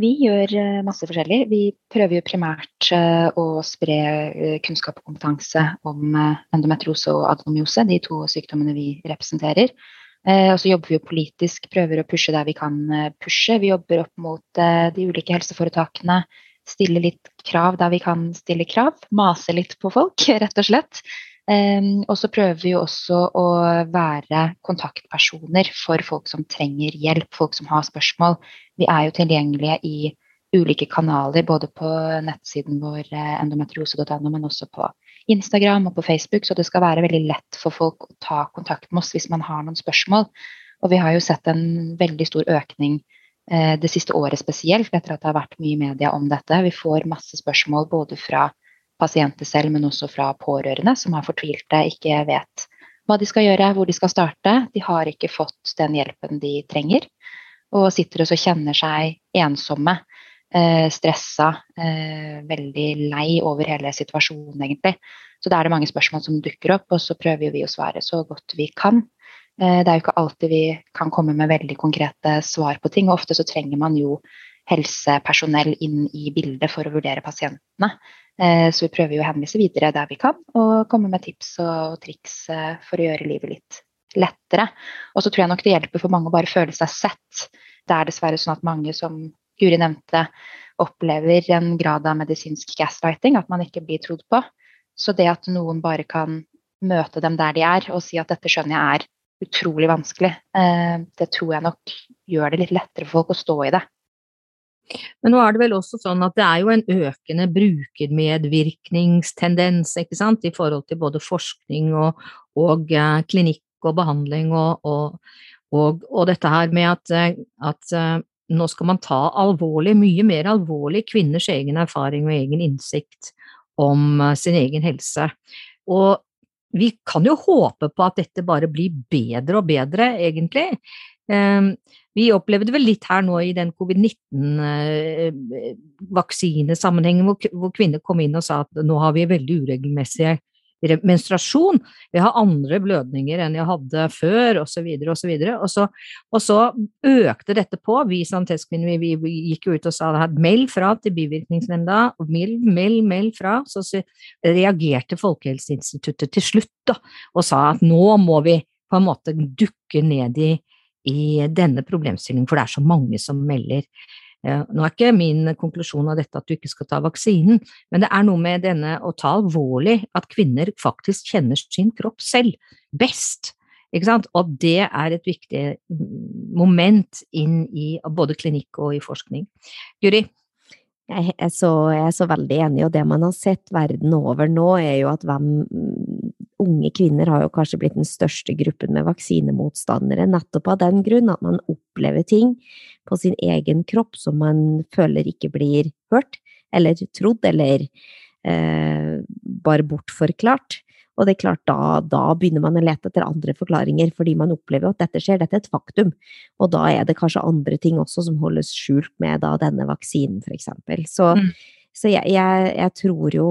Vi gjør eh, masse forskjellig. Vi prøver jo primært eh, å spre eh, kunnskap og kompetanse om endometriose og adenomyose, de to sykdommene vi representerer. Og så jobber vi jo politisk, prøver å pushe der vi kan pushe. Vi jobber opp mot de ulike helseforetakene, stiller litt krav der vi kan stille krav. Mase litt på folk, rett og slett. Um, og så prøver vi også å være kontaktpersoner for folk som trenger hjelp, folk som har spørsmål. Vi er jo tilgjengelige i ulike kanaler, både på nettsiden vår eh, endometriose.no, men også på Instagram og på Facebook, så det skal være veldig lett for folk å ta kontakt med oss hvis man har noen spørsmål. Og vi har jo sett en veldig stor økning det siste året spesielt, etter at det har vært mye media om dette. Vi får masse spørsmål både fra pasienter selv, men også fra pårørende som har fortvilte, ikke vet hva de skal gjøre, hvor de skal starte. De har ikke fått den hjelpen de trenger, og sitter og kjenner seg ensomme, eh, stressa, eh, veldig lei over hele situasjonen, egentlig. Så da er det mange spørsmål som dukker opp, og så prøver vi å svare så godt vi kan. Eh, det er jo ikke alltid vi kan komme med veldig konkrete svar på ting, og ofte så trenger man jo helsepersonell inn i bildet for å vurdere pasientene. Eh, så vi prøver jo å henvise videre der vi kan, og komme med tips og triks eh, for å gjøre livet litt lettere. Og så tror jeg nok det hjelper for mange å bare føle seg sett. Det er dessverre sånn at mange, som Guri nevnte, opplever en grad av medisinsk gaslighting, at man ikke blir trodd på. Så det at noen bare kan møte dem der de er, og si at dette skjønner jeg er utrolig vanskelig, eh, det tror jeg nok gjør det litt lettere for folk å stå i det. Men nå er det vel også sånn at det er jo en økende brukermedvirkningstendens ikke sant, i forhold til både forskning og, og uh, klinikk og behandling og, og, og, dette her med at, eh, at nå skal man ta alvorlig, mye mer alvorlig, kvinners egen erfaring og egen innsikt om sin egen helse. Og vi kan jo håpe på at dette bare blir bedre og bedre, egentlig. Um, vi opplevde vel litt her nå i den covid-19-vaksinesammenhengen hvor, hvor kvinner kom inn og sa at nå har vi veldig uregelmessige menstruasjon, jeg har andre blødninger enn jeg hadde før, osv., osv. Og, så, og så økte dette på. Vi sanitetskvinner vi, vi, gikk jo ut og sa det her, meld fra til bivirkningsnemnda, meld, meld, meld fra. Så, så reagerte Folkehelseinstituttet til slutt da, og sa at nå må vi på en måte dukke ned i, i denne problemstillingen, for det er så mange som melder. Nå er ikke min konklusjon av dette at du ikke skal ta vaksinen, men det er noe med denne å ta alvorlig at kvinner faktisk kjenner sin kropp selv best. Og det er et viktig moment inn i både klinikk og i forskning. Guri? Jeg er, så, jeg er så veldig enig, og det man har sett verden over nå, er jo at hvem unge kvinner har jo kanskje blitt den største gruppen med vaksinemotstandere, nettopp av den grunn at man opplever ting på sin egen kropp som man føler ikke blir hørt, eller trodd, eller eh, bare bortforklart. Og det er klart, da, da, begynner man å lete etter andre forklaringer, fordi man opplever at dette skjer, dette er et faktum. Og da er det kanskje andre ting også som holdes skjult med da, denne vaksinen, eksempel. Så, mm. så jeg, jeg, jeg, tror jo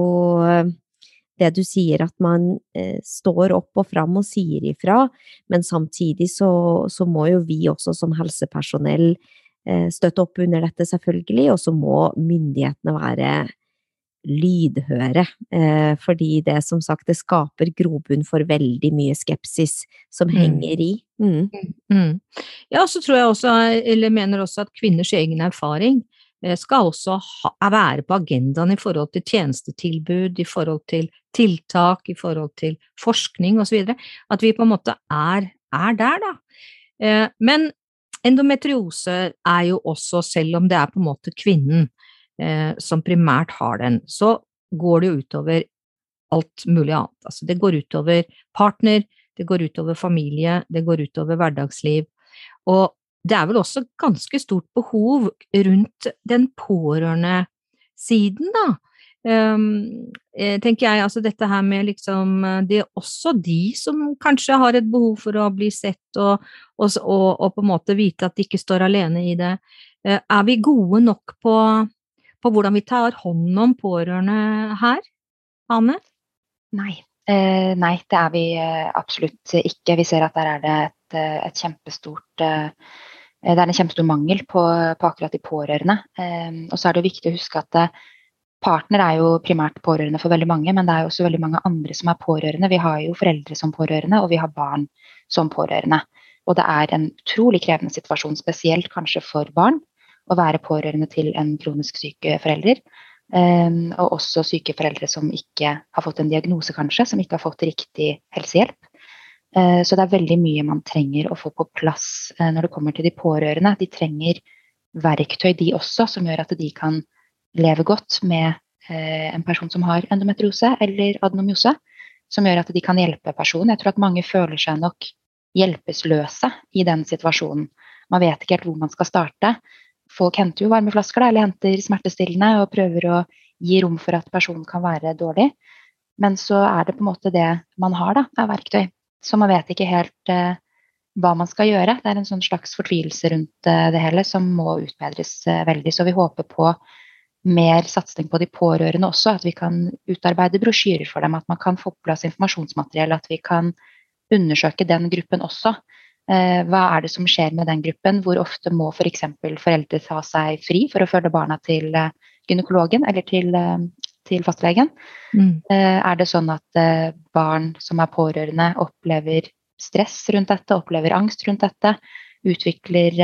det du sier, at man eh, står opp og fram og sier ifra, men samtidig så, så må jo vi også som helsepersonell eh, støtte opp under dette, selvfølgelig, og så må myndighetene være lydhøre, eh, fordi det som sagt, det skaper grobunn for veldig mye skepsis som mm. henger i. Mm. Mm. Ja, så tror jeg også, eller mener også at kvinners egen erfaring Eh, skal også ha, være på agendaen i forhold til tjenestetilbud, i forhold til tiltak, i forhold til forskning osv. At vi på en måte er, er der, da. Eh, men endometriose er jo også, selv om det er på en måte kvinnen eh, som primært har den, så går det jo utover alt mulig annet. Altså det går utover partner, det går utover familie, det går utover hverdagsliv. Og det er vel også ganske stort behov rundt den pårørende-siden, da. Um, tenker jeg, altså dette her med liksom Det er også de som kanskje har et behov for å bli sett og, og, og, på en måte vite at de ikke står alene i det. Uh, er vi gode nok på, på hvordan vi tar hånd om pårørende her, Ane? Nei. Uh, nei, det er vi absolutt ikke. Vi ser at der er det et, et kjempestort Eh, det er en kjempestor mangel på, på akkurat de pårørende. Eh, og så er det viktig å huske at eh, partner er jo primært pårørende for veldig mange, men det er jo også veldig mange andre som er pårørende. Vi har jo foreldre som pårørende, og vi har barn som pårørende. Og det er en utrolig krevende situasjon, spesielt kanskje for barn, å være pårørende til en kronisk syk forelder. Um, og også syke foreldre som ikke har fått en diagnose, kanskje, som ikke har fått riktig helsehjelp. Eh, så det er veldig mye man trenger å få på plass eh, når det kommer til de pårørende. De trenger verktøy, de også, som gjør at de kan leve godt med eh, en person som har endometriose eller adenomyose. Som gjør at de kan hjelpe personen. Jeg tror at mange føler seg nok hjelpeløse i den situasjonen. Man vet ikke helt hvor man skal starte. Folk henter jo varmeflasker eller henter smertestillende og prøver å gi rom for at personen kan være dårlig. Men så er det på en måte det man har da, av verktøy. Så man vet ikke helt eh, hva man skal gjøre. Det er en sånn slags fortvilelse rundt eh, det hele som må utbedres eh, veldig. Så vi håper på mer satsing på de pårørende også, at vi kan utarbeide brosjyrer for dem, at man kan få på plass informasjonsmateriell, at vi kan undersøke den gruppen også. Eh, hva er det som skjer med den gruppen? Hvor ofte må f.eks. For foreldre ta seg fri for å følge barna til eh, gynekologen eller til eh, til fastlegen. Mm. Eh, er det sånn at barn som er pårørende, opplever stress rundt dette, opplever angst rundt dette, utvikler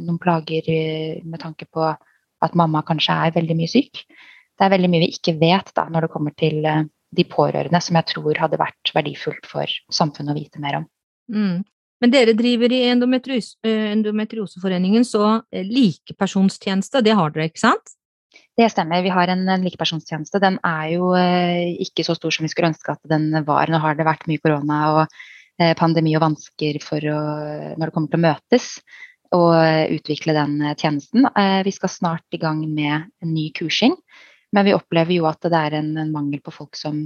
noen plager med tanke på at mamma kanskje er veldig mye syk? Det er veldig mye vi ikke vet da, når det kommer til de pårørende, som jeg tror hadde vært verdifullt for samfunnet å vite mer om. Mm. Men dere driver i endometrios Endometrioseforeningen, så likepersonstjeneste, det har dere, ikke sant? Det stemmer. Vi har en, en likepersonstjeneste. Den er jo eh, ikke så stor som vi skulle ønske at den var. Nå har det vært mye korona og eh, pandemi og vansker å, når det kommer til å møtes. Å utvikle den tjenesten. Vi skal snart i gang med en ny kursing, men vi opplever jo at det er en, en mangel på folk som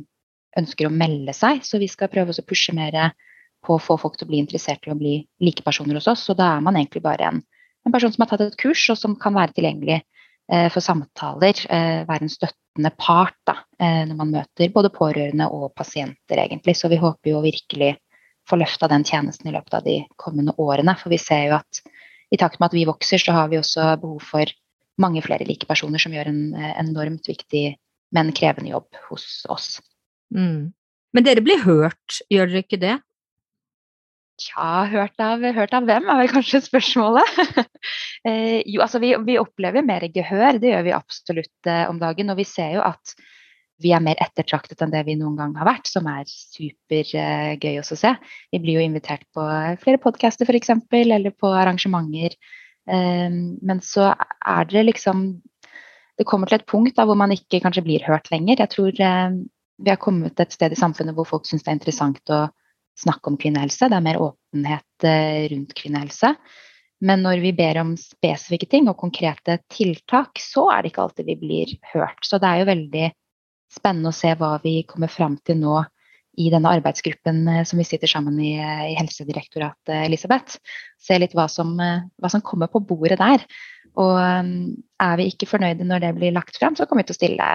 ønsker å melde seg, så vi skal prøve å pushe mer på å få folk til å bli interessert i å bli likepersoner hos oss. Så da er man egentlig bare en, en person som har tatt et kurs, og som kan være tilgjengelig eh, for samtaler. Eh, være en støttende part da, eh, når man møter både pårørende og pasienter, egentlig. Så vi håper jo virkelig få løfta den tjenesten i løpet av de kommende årene. For vi ser jo at i takt med at vi vokser, så har vi også behov for mange flere like personer som gjør en enormt viktig, men krevende jobb hos oss. Mm. Men dere blir hørt, gjør dere ikke det? Tja, hørt av, hørt av hvem, er vel kanskje spørsmålet. eh, jo, altså vi, vi, opplever mer gehør, det gjør vi absolutt eh, om dagen. Og vi ser jo at vi er mer ettertraktet enn det vi noen gang har vært, som er supergøy eh, også å se. Vi blir jo invitert på flere podcaster f.eks., eller på arrangementer. Eh, men så er det liksom Det kommer til et punkt da, hvor man ikke kanskje blir hørt lenger. Jeg tror eh, vi har kommet et sted i samfunnet hvor folk syns det er interessant å snakke om kvinnehelse. Det er mer åpenhet eh, rundt kvinnehelse. Men når vi ber om spesifikke ting og konkrete tiltak, så er det ikke alltid vi blir hørt. Så det er jo veldig spennende å se hva vi kommer fram til nå i denne arbeidsgruppen eh, som vi sitter sammen i, i Helsedirektoratet, Elisabeth. Se litt hva som, eh, hva som, kommer på bordet der. Og er vi ikke fornøyde når det blir lagt fram, så kommer vi til å stille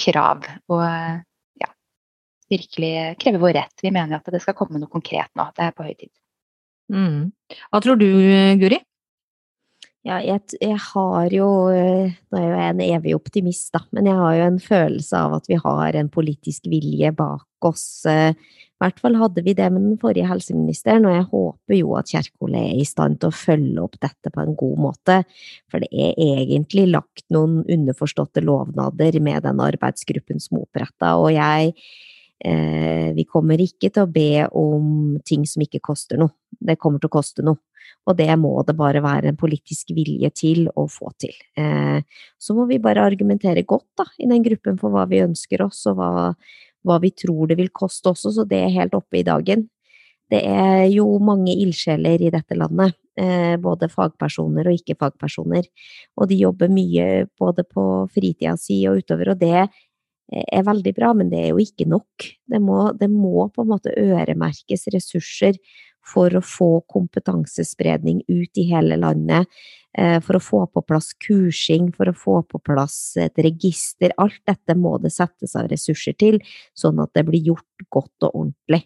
krav. Og virkelig kreve vår rett. Vi mener at det skal komme noe konkret nå. Det er på høy tid. Mm. Hva tror du, Guri? Ja, jeg, jeg, har jo eh, Nå er jeg en evig optimist, da, men jeg har jo en følelse av at vi har en politisk vilje bak oss. Eh, I hvert fall hadde vi det med den forrige helseministeren, og jeg håper jo at Kjerkol er i stand til å følge opp dette på en god måte. For det er egentlig lagt noen underforståtte lovnader med den arbeidsgruppen som er oppretta, og jeg Eh, vi kommer ikke til å be om ting som ikke koster noe. Det kommer til å koste noe. Og det må det bare være en politisk vilje til å få til. Eh, så må vi bare argumentere godt da, i den gruppen for hva vi ønsker oss, og hva, hva vi tror det vil koste også, så det er helt oppe i dagen. Det er jo mange ildsjeler i dette landet, eh, både fagpersoner og ikke-fagpersoner, og de jobber mye både på fritida si og utover, og det er veldig bra, men det er jo ikke nok. Det må, det må, på en måte øremerkes ressurser for å få kompetansespredning ut i hele landet, eh, for å få på plass kursing, for å få på plass et register. Alt dette må det settes av ressurser til, sånn at det blir gjort godt og ordentlig.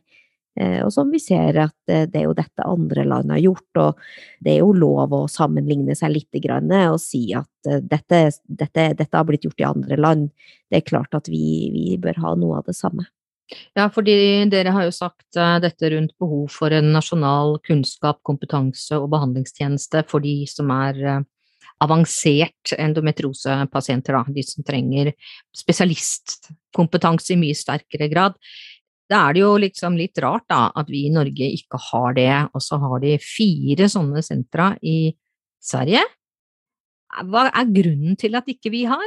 Eh, og som vi ser at eh, det er jo dette andre land har gjort, og det er jo lov å sammenligne seg litt og si at dette, dette, dette, har blitt gjort i andre land. Det er klart at vi, vi bør ha noe av det samme. Ja, fordi dere har jo sagt dette rundt behov for en nasjonal kunnskap, kompetanse og behandlingstjeneste for de som er avansert endometriosepasienter, da, de som trenger spesialistkompetanse i mye sterkere grad. Da er det jo liksom litt rart da, at vi i Norge ikke har det, og så har de fire sånne sentra i Sverige. Hva er grunnen til at ikke vi har?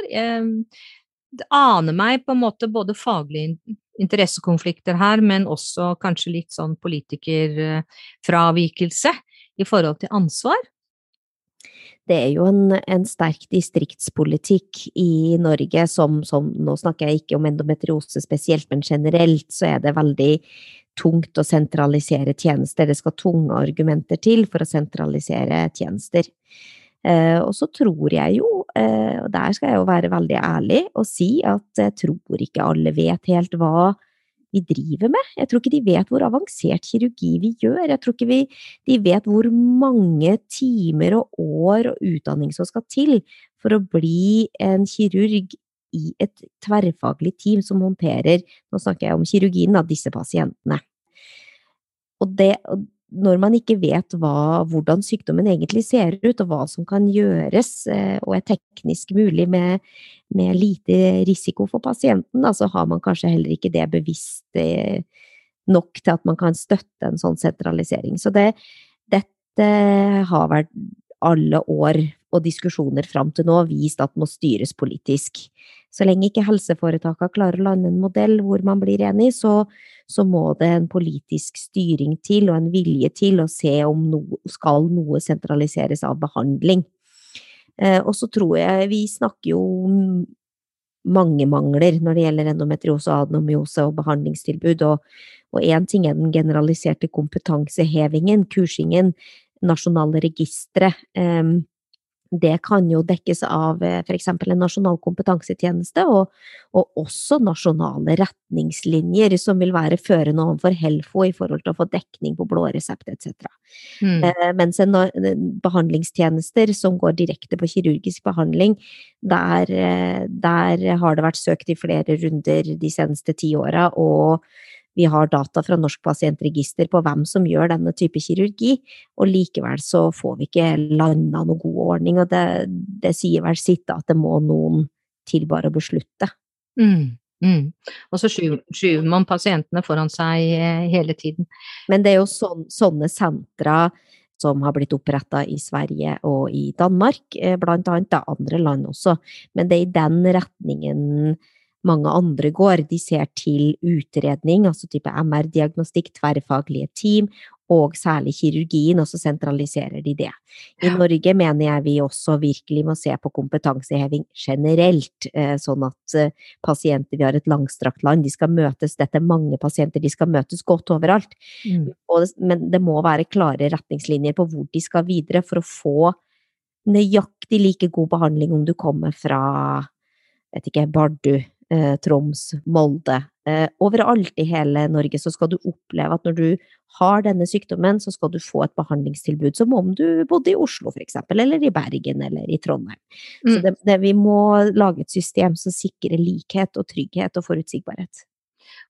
Det aner meg på en måte både faglige interessekonflikter her, men også kanskje litt sånn politikerfravikelse i forhold til ansvar det er jo en, en sterk distriktspolitikk i Norge som, som, Nå snakker jeg ikke om endometriose spesielt, men generelt så er det veldig tungt å sentralisere tjenester. Det skal tunge argumenter til for å sentralisere tjenester. Eh, og så tror jeg jo, eh, og der skal jeg jo være veldig ærlig og si at jeg tror ikke alle vet helt hva vi driver med. Jeg tror ikke de vet hvor avansert kirurgi vi gjør. Jeg tror ikke vi, de vet hvor mange timer og år og utdanning som skal til for å bli en kirurg i et tverrfaglig team som håndterer, nå snakker jeg om kirurgien, av disse pasientene. Og det, når man ikke vet hva, hvordan sykdommen egentlig ser ut, og hva som kan gjøres eh, og er teknisk mulig med, med lite risiko for pasienten, så har man kanskje heller ikke det bevisst eh, nok til at man kan støtte en sånn sentralisering. Så det, dette har vært alle år og diskusjoner fram til nå vist at må styres politisk. Så lenge ikke helseforetakene klarer å lande en modell hvor man blir enig, så, så, må det en politisk styring til og en vilje til å se om noe, skal noe sentraliseres av behandling. Eh, og så tror jeg vi snakker jo mange mangler når det gjelder endometriose, adenomyose og behandlingstilbud, og én ting er den generaliserte kompetansehevingen, kursingen, nasjonale registre. Eh, det kan jo dekkes av eh, f.eks. en nasjonal kompetansetjeneste, og, og, også nasjonale retningslinjer som vil være førende overfor Helfo i forhold til å få dekning på blå resept etc. Mm. Eh, mens en, behandlingstjenester som går direkte på kirurgisk behandling, der, eh, der har det vært søkt i flere runder de seneste ti åra, og vi har data fra Norsk pasientregister på hvem som gjør denne type kirurgi, og likevel så får vi ikke landa noen god ordning, og det, det sier vel sitt at det må noen til bare å beslutte. Mm. Mm. Og så skyver man pasientene foran seg eh, hele tiden. Men det er jo sån, sånne sentra som har blitt oppretta i Sverige og i Danmark, eh, blant annet, da andre land også, men det er i den retningen mange andre går. De ser til utredning, altså type MR-diagnostikk, tverrfaglige team, og særlig kirurgien, og så sentraliserer de det. I ja. Norge mener jeg vi også virkelig må se på kompetanseheving generelt, eh, sånn at eh, pasienter Vi har et langstrakt land, de skal møtes, dette er mange pasienter, de skal møtes godt overalt. Mm. men det må være klare retningslinjer på hvor de skal videre for å få nøyaktig like god behandling om du kommer fra vet ikke, Bardu Troms, Molde. Eh, overalt i hele Norge så skal du oppleve at når du har denne sykdommen, så skal du få et behandlingstilbud som om du bodde i Oslo, for eksempel, eller i Bergen, eller i Trondheim. Mm. Så det, det, vi må lage et system som sikrer likhet og trygghet og forutsigbarhet.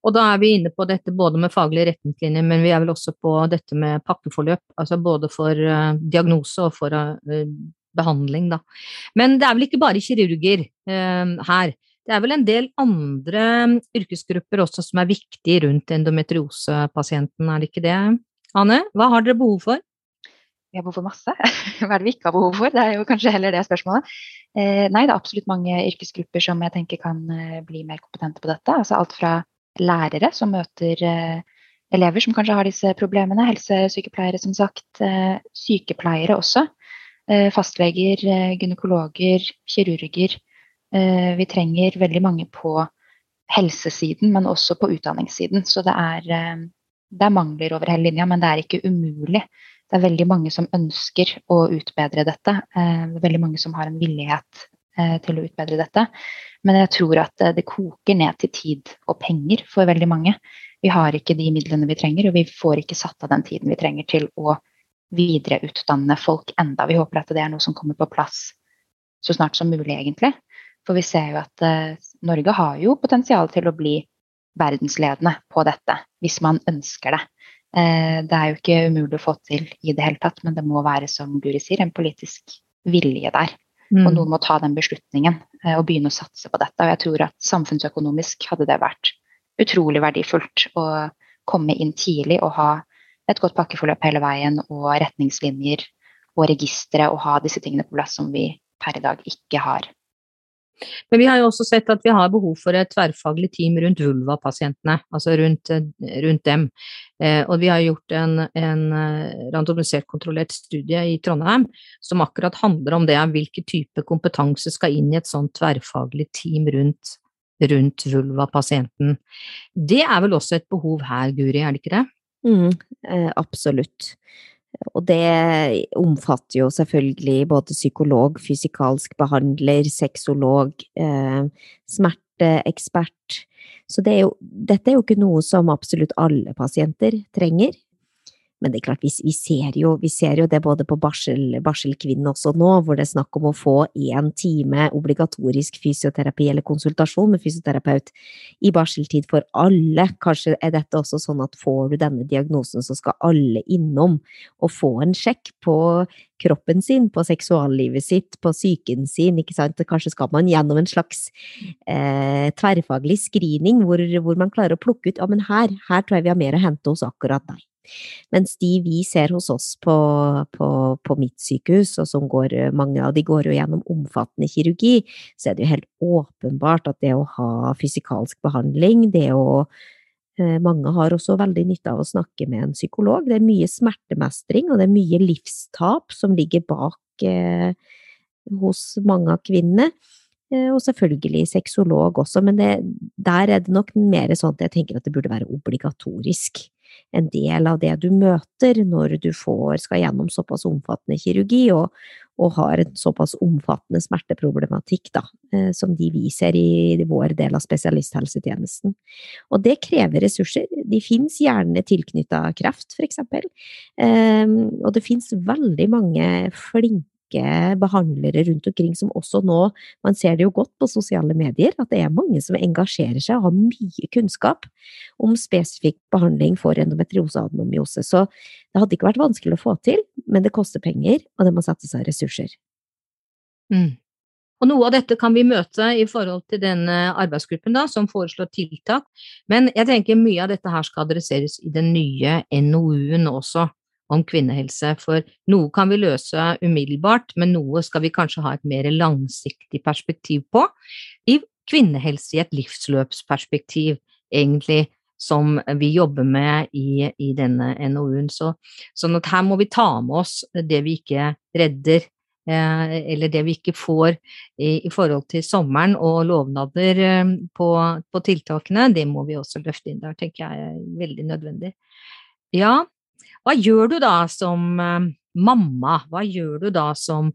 Og da er vi inne på dette både med faglige retningslinjer, men vi er vel også på dette med pakkeforløp. Altså både for uh, diagnose og for uh, behandling, da. Men det er vel ikke bare kirurger uh, her. Det er vel en del andre mm, yrkesgrupper også som er viktige rundt endometriosepasienten, er det ikke det? Anne, hva har dere behov for? Vi har behov for masse. Hva er det vi ikke har behov for? Det er jo kanskje heller det spørsmålet. Eh, nei, det er absolutt mange yrkesgrupper som jeg tenker kan eh, bli mer kompetente på dette. Altså alt fra lærere som møter eh, elever som kanskje har disse problemene, helsesykepleiere som sagt, sykepleiere også. Fastleger, gynekologer, kirurger vi trenger veldig mange på helsesiden, men også på utdanningssiden. Så det er, eh, det er mangler over hele linja, men det er ikke umulig. Det er veldig mange som ønsker å utbedre dette. Eh, det er veldig mange som har en villighet til å utbedre dette. Men jeg tror at det koker ned til tid og penger for veldig mange. Vi har ikke de midlene vi trenger, og vi får ikke satt av den tiden vi trenger til å videreutdanne folk enda. Vi håper at det er noe som kommer på plass så snart som mulig, egentlig. For vi ser jo at eh, Norge har jo potensial til å bli verdensledende på dette, hvis man ønsker det. Eh, det er jo ikke umulig å få til i det hele tatt, men det må være, som Guri sier, en politisk vilje der. Mm. Og noen må ta den beslutningen eh, og begynne å satse på dette. Og jeg tror at samfunnsøkonomisk hadde det vært utrolig verdifullt å komme inn tidlig og ha et godt pakkeforløp hele veien og retningslinjer og registre og ha disse tingene på plass som vi per i dag ikke har. Men vi har jo også sett at vi har behov for et tverrfaglig team rundt vulva-pasientene, altså rundt, rundt dem. Eh, og vi har gjort en, en eh, randomisert kontrollert studie i Trondheim som akkurat handler om det, hvilken type kompetanse skal inn i et sånt tverrfaglig team rundt, rundt vulva-pasienten. Det er vel også et behov her, Guri, er det ikke det? Mm, eh, absolutt. Og det omfatter jo selvfølgelig både psykolog, fysikalsk behandler, sexolog, eh, smerteekspert. Så det er jo, dette er jo ikke noe som absolutt alle pasienter trenger. Men det er klart, vi, vi, ser, jo, vi ser, jo, det både på barsel, barselkvinnen også nå, hvor det er snakk om å få én time obligatorisk fysioterapi eller konsultasjon med fysioterapeut i barseltid for alle. Kanskje er dette også sånn at får du denne diagnosen, så skal alle innom og få en sjekk på kroppen sin, på seksuallivet sitt, på psyken sin, ikke sant. Kanskje skal man gjennom en slags eh, tverrfaglig screening hvor, hvor, man klarer å plukke ut ja, men her, her tror jeg vi har mer å hente hos akkurat deg. Mens de vi ser hos oss på, på, på mitt sykehus, og som går, mange av de går jo gjennom omfattende kirurgi, så er det jo helt åpenbart at det å ha fysikalsk behandling, det å eh, mange har også veldig nytte av å snakke med en psykolog. Det er mye smertemestring, og det er mye livstap som ligger bak eh, hos mange av kvinnene. Eh, og selvfølgelig sexolog også, men det, der er det nok mer sånn at jeg tenker at det burde være obligatorisk. En del av det du møter når du får, skal gjennom såpass omfattende kirurgi og, og har en såpass omfattende smerteproblematikk da, eh, som de vi ser i vår del av spesialisthelsetjenesten. Og det krever ressurser. De finnes gjerne tilknytta kreft, for eksempel. Um, og det finnes veldig mange flinke flinke behandlere rundt omkring som også nå, man ser det jo godt på sosiale medier, at det er mange som engasjerer seg og har mye kunnskap om spesifikk behandling for endometriose og adenomyose. Så det hadde ikke vært vanskelig å få til, men det koster penger, og det må settes av ressurser. Mm. Og noe av dette kan vi møte i forhold til denne arbeidsgruppen da, som foreslår tiltak, men jeg tenker mye av dette her skal adresseres i den nye NOU-en også om kvinnehelse, for noe kan vi løse umiddelbart, men noe skal vi kanskje ha et mer langsiktig perspektiv på. I kvinnehelse i et livsløpsperspektiv, egentlig, som vi jobber med i, i denne NOU-en. Så, sånn at her må vi ta med oss det vi ikke redder, eh, eller det vi ikke får i, forhold til sommeren og lovnader eh, på, på tiltakene, det må vi også løfte inn der, tenker jeg er veldig nødvendig. Ja, hva gjør du da som eh, mamma, hva gjør du da som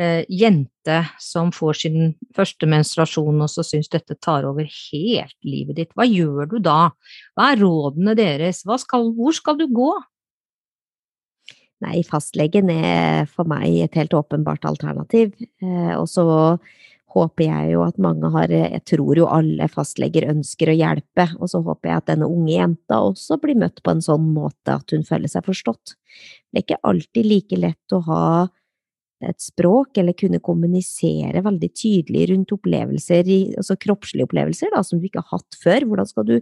eh, jente som får sin første menstruasjon og så syns dette tar over helt livet ditt? Hva gjør du da? Hva er rådene deres? Skal, hvor skal du gå? Nei, fastlegen er for meg et helt åpenbart alternativ. Eh, og så håper jeg jo at mange har Jeg tror jo alle fastleger ønsker å hjelpe, og så håper jeg at denne unge jenta også blir møtt på en sånn måte at hun føler seg forstått. Det er ikke alltid like lett å ha et språk, eller kunne kommunisere veldig tydelig rundt opplevelser, altså kroppslige opplevelser, da, som du ikke har hatt før. Hvordan skal du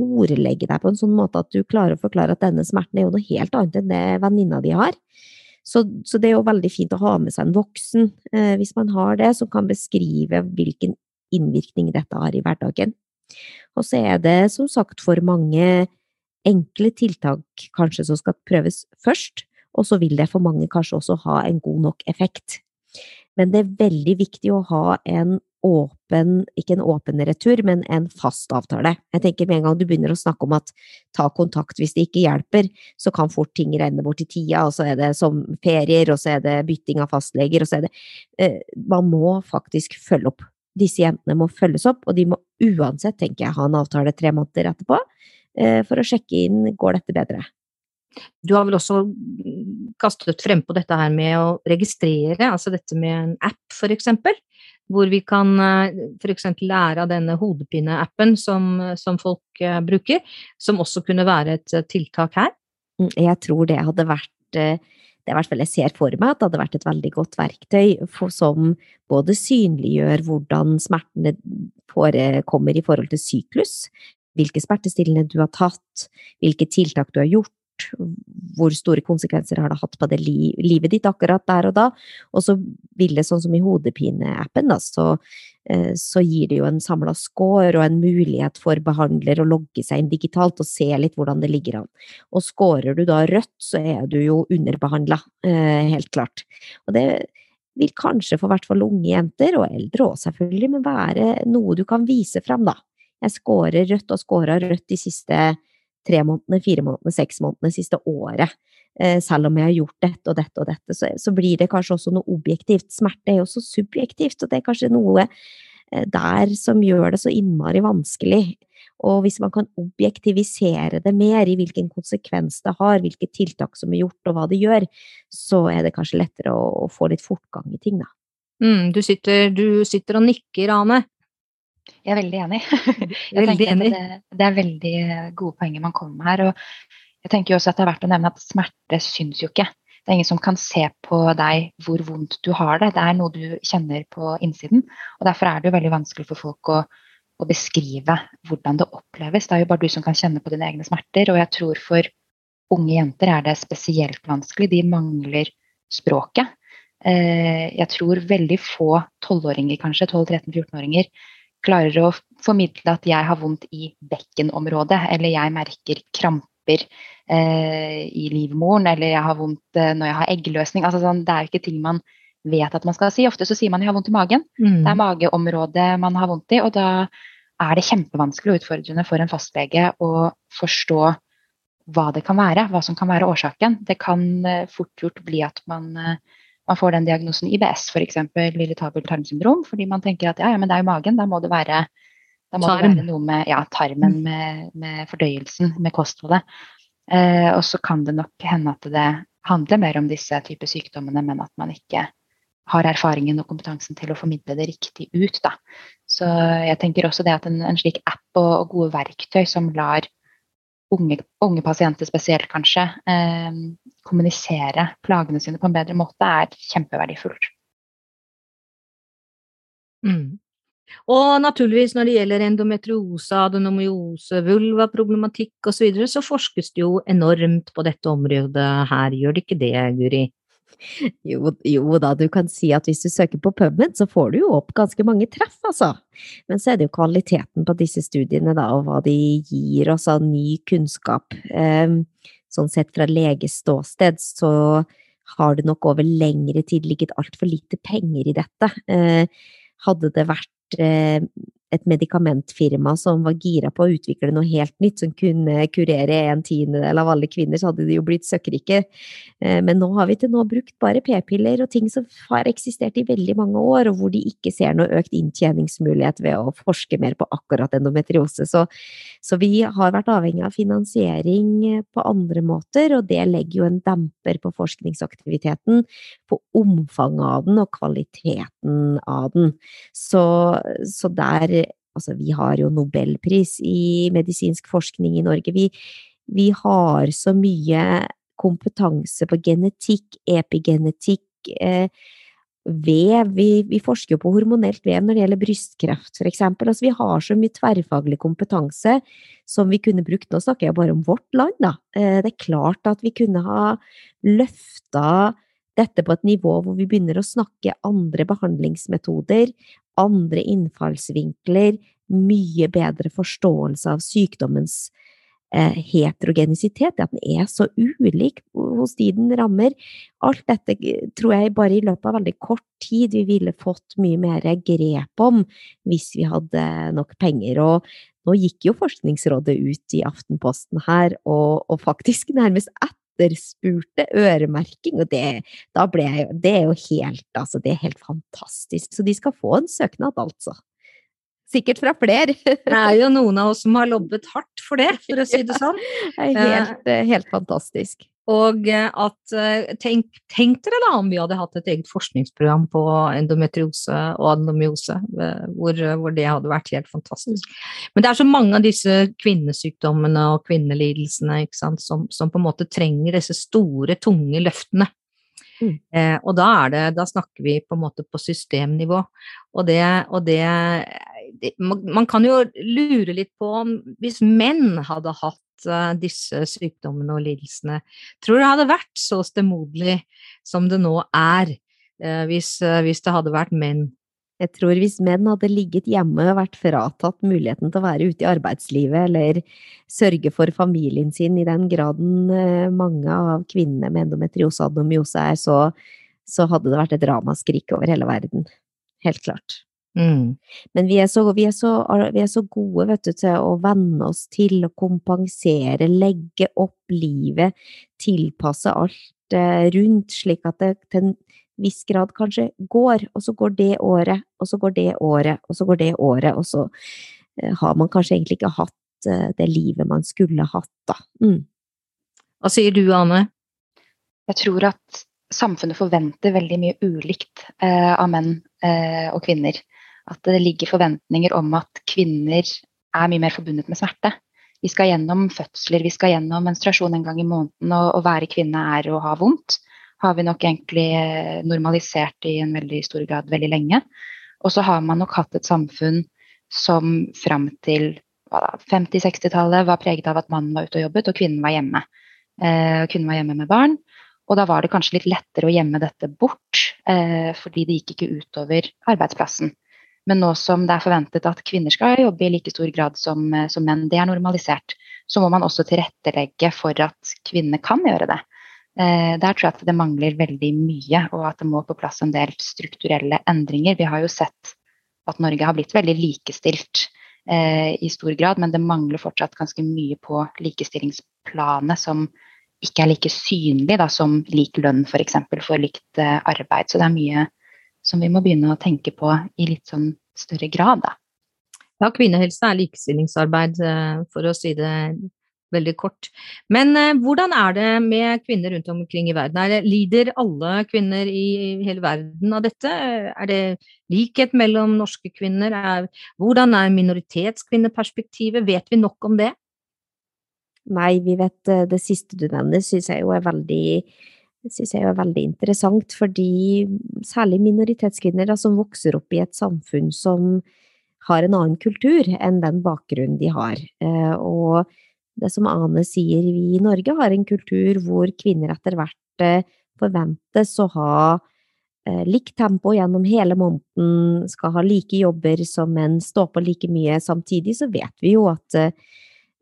ordlegge deg på en sånn måte at du klarer å forklare at denne smerten er jo noe helt annet enn det venninna di har? Så, så, det er jo veldig fint å ha med seg en voksen, eh, hvis man har det, som kan beskrive hvilken innvirkning dette har i hverdagen. Og så er det som sagt for mange enkle tiltak kanskje som skal prøves først, og så vil det for mange kanskje også ha en god nok effekt. Men det er veldig viktig å ha en åpen, ikke en åpen retur, men en fast avtale. Jeg tenker med en gang du begynner å snakke om at ta kontakt hvis det ikke hjelper, så kan fort ting renne bort i tida, og så er det som ferier, og så er det bytting av fastleger, og så er det eh, Man må faktisk følge opp. Disse jentene må følges opp, og de må uansett, tenker jeg, ha en avtale tre måneder etterpå eh, for å sjekke inn går dette bedre. Du har vel også kastet frempå dette her med å registrere, altså dette med en app, for eksempel hvor vi kan eh, f.eks. lære av denne hodepineappen som, som folk eh, bruker, som også kunne være et eh, tiltak her? Mm, jeg tror det hadde vært det i hvert fall jeg ser for meg at det hadde vært et veldig godt verktøy for, som både synliggjør hvordan smertene forekommer i forhold til syklus, hvilke smertestillende du har tatt, hvilke tiltak du har gjort, hvor store konsekvenser har det hatt på det li livet ditt akkurat der og da. Og så vil det, sånn som i hodepineappen, så, eh, så gir det jo en samla score og en mulighet for behandler å logge seg inn digitalt og se litt hvordan det ligger an. Og scorer du da rødt, så er du jo underbehandla, eh, helt klart. Og det vil kanskje for hvert fall unge jenter, og eldre òg selvfølgelig, men være noe du kan vise fram, da. Jeg scorer rødt og scora rødt de siste tre månedene, fire månedene, seks månedene, siste året. Eh, selv om jeg har gjort dette og dette og dette, så, blir det kanskje også noe objektivt. Smerte er jo også subjektivt, og det er kanskje noe eh, der som gjør det så innmari vanskelig. Og hvis man kan objektivisere det mer i hvilken konsekvens det har, hvilke tiltak som er gjort og hva det gjør, så er det kanskje lettere å få litt fortgang i ting, da. Mm, du, sitter, du sitter og nikker, Ane. Jeg er veldig enig. Jeg veldig enig. Det, det, er veldig gode poenger man kommer med her. og jeg tenker også at det er verdt å nevne at smerte syns jo ikke. Det er ingen som kan se på deg hvor vondt du har det. Det er noe du kjenner på innsiden. og Derfor er det jo veldig vanskelig for folk å, å beskrive hvordan det oppleves. Det er jo bare du som kan kjenne på dine egne smerter. Og jeg tror for unge jenter er det spesielt vanskelig. De mangler språket. Eh, jeg tror veldig få tolvåringer, kanskje, 12-13-14-åringer, klarer å formidle at jeg har vondt i bekkenområdet, eller jeg merker kramper eh, i livmoren, eller jeg har vondt eh, når jeg har eggløsning. Altså, sånn, det er jo ikke ting man vet at man skal si. Ofte så sier man jeg har vondt i magen. Mm. Det er mageområdet man har vondt i, og da er det kjempevanskelig og utfordrende for en fastlege å forstå hva det kan være, hva som kan være årsaken. Det kan eh, fort gjort bli at man man får den diagnosen IBS, f.eks. irritabelt tarmsyndrom, fordi man tenker at ja, ja, men det er jo magen, da må det være, må det være noe med ja, tarmen, mm. med, med, fordøyelsen, med kostholdet. Eh, og så kan det nok hende at det handler mer om disse typer sykdommene, men at man ikke har erfaringen og kompetansen til å formidle det riktig ut. Da. Så jeg tenker også det at en, en slik app og, og, gode verktøy som lar unge, unge pasienter spesielt, kanskje, eh, kommunisere plagene sine på en bedre måte, er kjempeverdifullt. Mm. Og naturligvis når det gjelder endometriose, adenomyose, vulvaproblematikk osv., så, videre, så forskes det jo enormt på dette området her, gjør det ikke det, Guri? Jo, jo, da, du kan si at hvis du søker på PubMed, så får du jo opp ganske mange treff, altså. Men så er det jo kvaliteten på disse studiene, da, og hva de gir oss av ny kunnskap. Um, sånn sett fra leges ståsted, så har det nok over lengre tid ligget altfor lite penger i dette. Uh, hadde det vært uh, et medikamentfirma som var gira på å utvikle noe helt nytt som kunne kurere en tiendedel av alle kvinner, så hadde de jo blitt søkkrike. Eh, men nå har vi til nå brukt bare p-piller og ting som har eksistert i veldig mange år, og hvor de ikke ser noe økt inntjeningsmulighet ved å forske mer på akkurat endometriose. Så, så vi har vært avhengig av finansiering på andre måter, og det legger jo en demper på forskningsaktiviteten, på omfanget av den og kvaliteten av den. Så, så der Altså, vi har jo nobelpris i medisinsk forskning i Norge. Vi, vi har så mye kompetanse på genetikk, epigenetikk, eh, vev. Vi, vi, forsker jo på hormonelt vev når det gjelder brystkreft, for eksempel. Altså, vi har så mye tverrfaglig kompetanse som vi kunne brukt. Nå snakker jeg bare om vårt land, da. Eh, det er klart at vi kunne ha løfta dette på et nivå hvor vi begynner å snakke andre behandlingsmetoder, andre innfallsvinkler, mye bedre forståelse av sykdommens eh, heterogenisitet, at den er så ulik hos de den rammer. Alt dette tror jeg bare i løpet av veldig kort tid vi ville fått mye mer grep om hvis vi hadde nok penger. Og nå gikk jo Forskningsrådet ut i Aftenposten her og, og faktisk nærmest etter etterspurte øremerking, og det, jeg, det er jo helt, altså, det er helt fantastisk. Så de skal få en søknad, altså. Sikkert fra flere. det er jo noen av oss som har lobbet hardt for det, for å si det sånn. helt, eh, helt fantastisk. Og eh, at eh, tenk, tenk, dere da om vi hadde hatt et eget forskningsprogram på endometriose og adenomyose, eh, hvor, hvor, det hadde vært helt fantastisk. Men det er så mange av disse kvinnesykdommene og kvinnelidelsene sant, som, som, på en måte trenger disse store, tunge løftene. Mm. Eh, og da, det, da, snakker vi på en måte på systemnivå. Og det, og det, det Man kan jo lure litt på om hvis menn hadde hatt disse sykdommene og lidelsene. Tror det hadde vært så stemoderlig som det nå er, uh, hvis, uh, hvis, det hadde vært menn. Jeg tror hvis menn hadde ligget hjemme og vært fratatt muligheten til å være ute i arbeidslivet eller sørge for familien sin i den graden mange av kvinnene med endometriose og adenomyose er, så, så hadde det vært et ramaskrik over hele verden. Helt klart. Mm. Men vi er, så, vi, er så, vi er, så, gode vet du, til å venne oss til å kompensere, legge opp livet, tilpasse alt eh, rundt, slik at det til en viss grad kanskje går, og så går det året, og så går det året, og så går det året, og så eh, har man kanskje egentlig ikke hatt eh, det livet man skulle hatt, da. Mm. Hva sier du, Ane? Jeg tror at samfunnet forventer veldig mye ulikt eh, av menn eh, og kvinner at det ligger forventninger om at kvinner er mye mer forbundet med smerte. Vi skal gjennom fødsler, vi skal gjennom menstruasjon en gang i måneden, og å være kvinne er å ha vondt. Har vi nok egentlig eh, normalisert i en veldig stor grad veldig lenge. Og så har man nok hatt et samfunn som fram til 50-60-tallet var preget av at mannen var ute og jobbet og kvinnen var hjemme. Eh, kvinnen var hjemme med barn. Og da var det kanskje litt lettere å gjemme dette bort, eh, fordi det gikk ikke utover arbeidsplassen. Men nå som det er forventet at kvinner skal jobbe i like stor grad som, eh, som menn, det er normalisert, så må man også tilrettelegge for at kvinner kan gjøre det. Eh, der tror jeg at det mangler veldig mye, og at det må på plass en del strukturelle endringer. Vi har jo sett at Norge har blitt veldig likestilt eh, i stor grad, men det mangler fortsatt ganske mye på likestillingsplanet som ikke er like synlig da, som lik lønn f.eks. For, for likt eh, arbeid. Så det er mye som vi må begynne å tenke på i litt sånn større grad. Da. Ja, kvinnehelse er likestillingsarbeid, eh, for å si det veldig kort. Men eh, hvordan er det med kvinner rundt omkring i verden? Det, lider alle kvinner i hele verden av dette? Er det likhet mellom norske kvinner? Er, hvordan er minoritetskvinneperspektivet? Vet vi nok om det? Nei, vi vet eh, det siste du nevner, syns jeg jo er veldig synes jeg er veldig interessant, fordi særlig minoritetskvinner da, som vokser opp i et samfunn som har en annen kultur enn den bakgrunnen de har. Eh, og det som Ane sier, vi i Norge har en kultur hvor kvinner etter hvert eh, forventes å ha likt tempo gjennom hele måneden, skal ha like jobber som menn, stå på like mye. Samtidig så vet vi jo at Eh,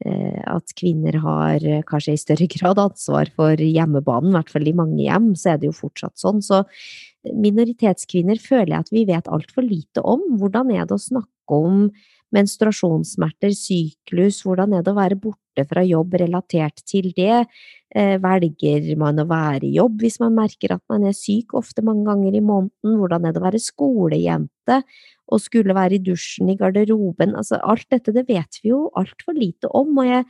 at kvinner har eh, kanskje i større grad ansvar for hjemmebanen, i hvert fall i mange hjem, så er det jo fortsatt sånn. Så eh, minoritetskvinner føler jeg at vi vet altfor lite om. Hvordan er det å snakke om menstruasjonssmerter, syklus, hvordan er det å være borte fra jobb relatert til det? Velger man å være i jobb hvis man merker at man er syk, ofte mange ganger i måneden? Hvordan er det å være skolejente og skulle være i dusjen, i garderoben, altså alt dette, det vet vi jo altfor lite om, og jeg,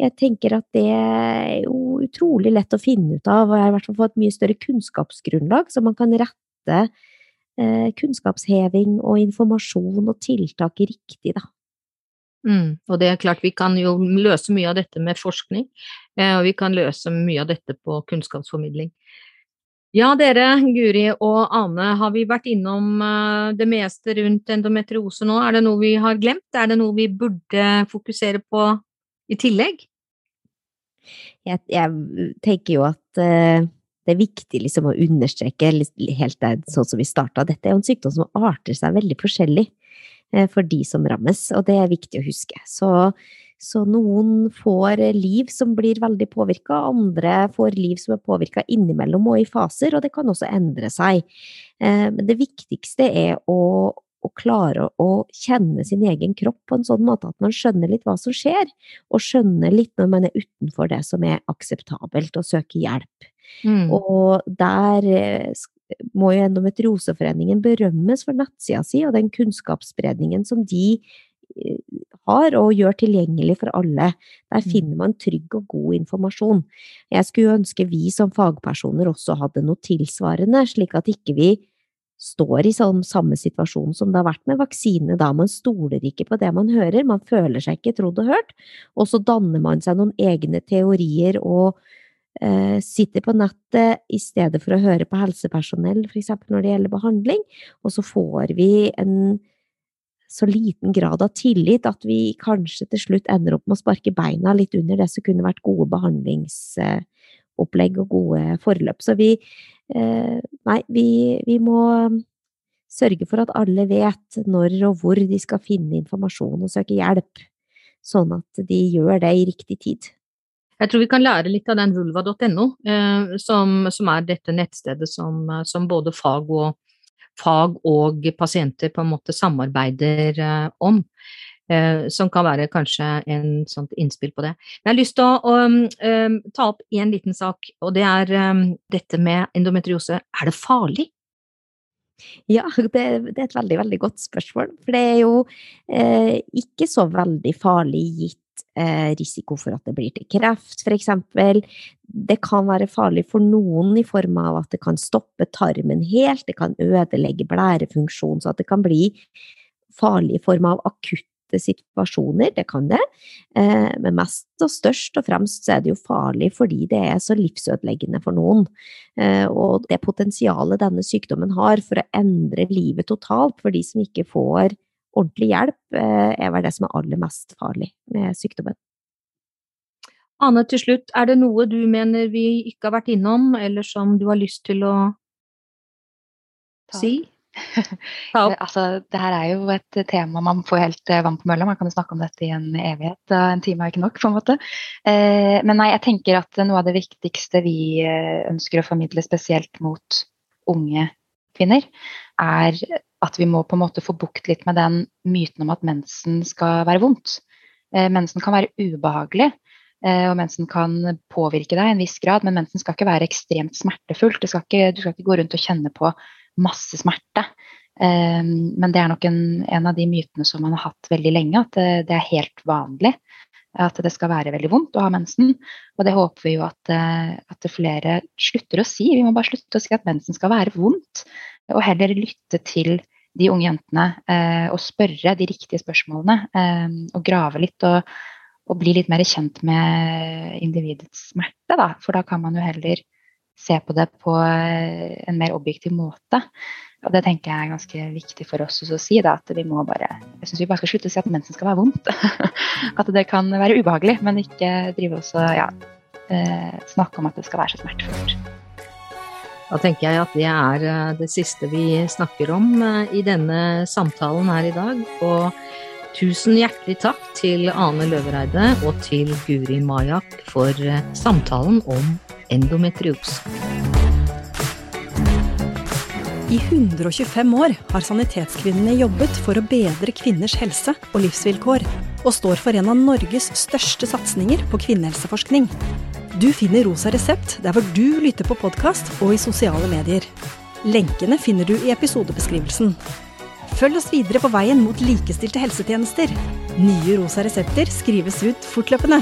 jeg, tenker at det er jo utrolig lett å finne ut av, og jeg har i hvert fall fått et mye større kunnskapsgrunnlag, så man kan rette eh, kunnskapsheving og informasjon og tiltak riktig, da. Mm, og det er klart vi kan jo løse mye av dette med forskning, eh, og vi kan løse mye av dette på kunnskapsformidling. Ja, dere, Guri og Ane, har vi vært innom eh, det meste rundt endometriose nå? Er det noe vi har glemt? Er det noe vi burde fokusere på i tillegg? Jeg, jeg tenker jo at uh, det er viktig liksom å understreke, helt sånn som vi starta, dette er jo en sykdom som arter seg veldig forskjellig uh, for de som rammes, og det er viktig å huske. Så så noen får liv som blir veldig påvirka, andre får liv som er påvirka innimellom og i faser, og det kan også endre seg. Eh, men det viktigste er å, å klare å kjenne sin egen kropp på en sånn måte at man skjønner litt hva som skjer, og skjønner litt når man er utenfor det som er akseptabelt, og søker hjelp. Mm. Og der eh, må jo Endometrioseforeningen berømmes for nettsida si og den kunnskapsspredningen som de har og gjør tilgjengelig for alle. Der mm. finner man trygg og god informasjon. Jeg skulle ønske vi som fagpersoner også hadde noe tilsvarende, slik at ikke vi står i samme situasjon som det har vært med vaksine, da man stoler ikke på det man hører, man føler seg ikke trodd og hørt, og så danner man seg noen egne teorier og eh, sitter på nettet i stedet for å høre på helsepersonell, f.eks. når det gjelder behandling, og så får vi en så liten grad av tillit at vi kanskje til slutt ender opp med å sparke beina litt under det som kunne vært gode behandlingsopplegg og gode forløp. Så vi eh, Nei, vi, vi må sørge for at alle vet når og hvor de skal finne informasjon og søke hjelp, sånn at de gjør det i riktig tid. Jeg tror vi kan lære litt av den vulva.no, eh, som, som, er dette nettstedet som, som både fag og fag og pasienter på en måte samarbeider eh, om. Eh, som kan være kanskje en sånt innspill på det. Men jeg har lyst til å um, um, ta opp én liten sak, og det er um, dette med endometriose. Er det farlig? Ja, det, det, er et veldig, veldig godt spørsmål. For det er jo eh, ikke så veldig farlig gitt risiko for at det blir til kreft, eksempel. Det kan være farlig for noen i form av at det kan stoppe tarmen helt, det kan ødelegge blærefunksjonen, så at det kan bli farlig i form av akutte situasjoner, det kan det. Eh, men mest og størst og fremst så er det jo farlig fordi det er så livsødeleggende for noen. Eh, og det potensialet denne sykdommen har for å endre livet totalt for de som ikke får ordentlig hjelp, eh, er vel det som er aller mest farlig med sykdommen. Ane, til slutt, er det noe du mener vi ikke har vært innom, eller som du har lyst til å si? Ta opp. Altså, det her er jo et tema man får helt eh, vann på mølla. Man kan jo snakke om dette i en evighet. En time er ikke nok, på en måte. Eh, men nei, jeg tenker at noe av det viktigste vi ønsker å formidle spesielt mot unge kvinner, er at vi må på en måte få bukt litt med den myten om at mensen skal være vondt. Eh, mensen kan være ubehagelig. eh, Og mensen kan påvirke deg i en viss grad, men mensen skal ikke være ekstremt smertefullt. Skal ikke, du skal ikke gå rundt og kjenne på masse smerte. Eh, Men det er nok en, en av de mytene som man har hatt veldig lenge, at det, det er helt vanlig at det skal være veldig vondt å ha mensen. Og det håper vi jo at, at flere slutter å si. Vi må bare slutte å si at mensen skal være vondt, og heller lytte til de unge jentene eh, og spørre de riktige spørsmålene. Eh, og grave litt og, og bli litt mer kjent med individets smerte, da. For da kan man jo heller se på det på eh, en mer objektiv måte. Og det tenker jeg er ganske viktig for oss å si. Da, at vi må bare Jeg syns vi bare skal slutte å si at mensen skal være vondt. at det kan være ubehagelig, men ikke drive oss og ja, eh, snakke om at det skal være så smertefullt. Da tenker jeg at det er eh, det siste vi snakker om eh, i denne samtalen her i dag. Og tusen hjertelig takk til Ane Løvereide og til Guri Majak for eh, samtalen om endometriose. I 125 år har Sanitetskvinnene jobbet for å bedre kvinners helse og livsvilkår, og står for en av Norges største satsinger på kvinnehelseforskning. Du finner Rosa resept der hvor du lytter på podkast og i sosiale medier. Lenkene finner du i episodebeskrivelsen. Følg oss videre på veien mot likestilte helsetjenester. Nye rosa resepter skrives ut fortløpende.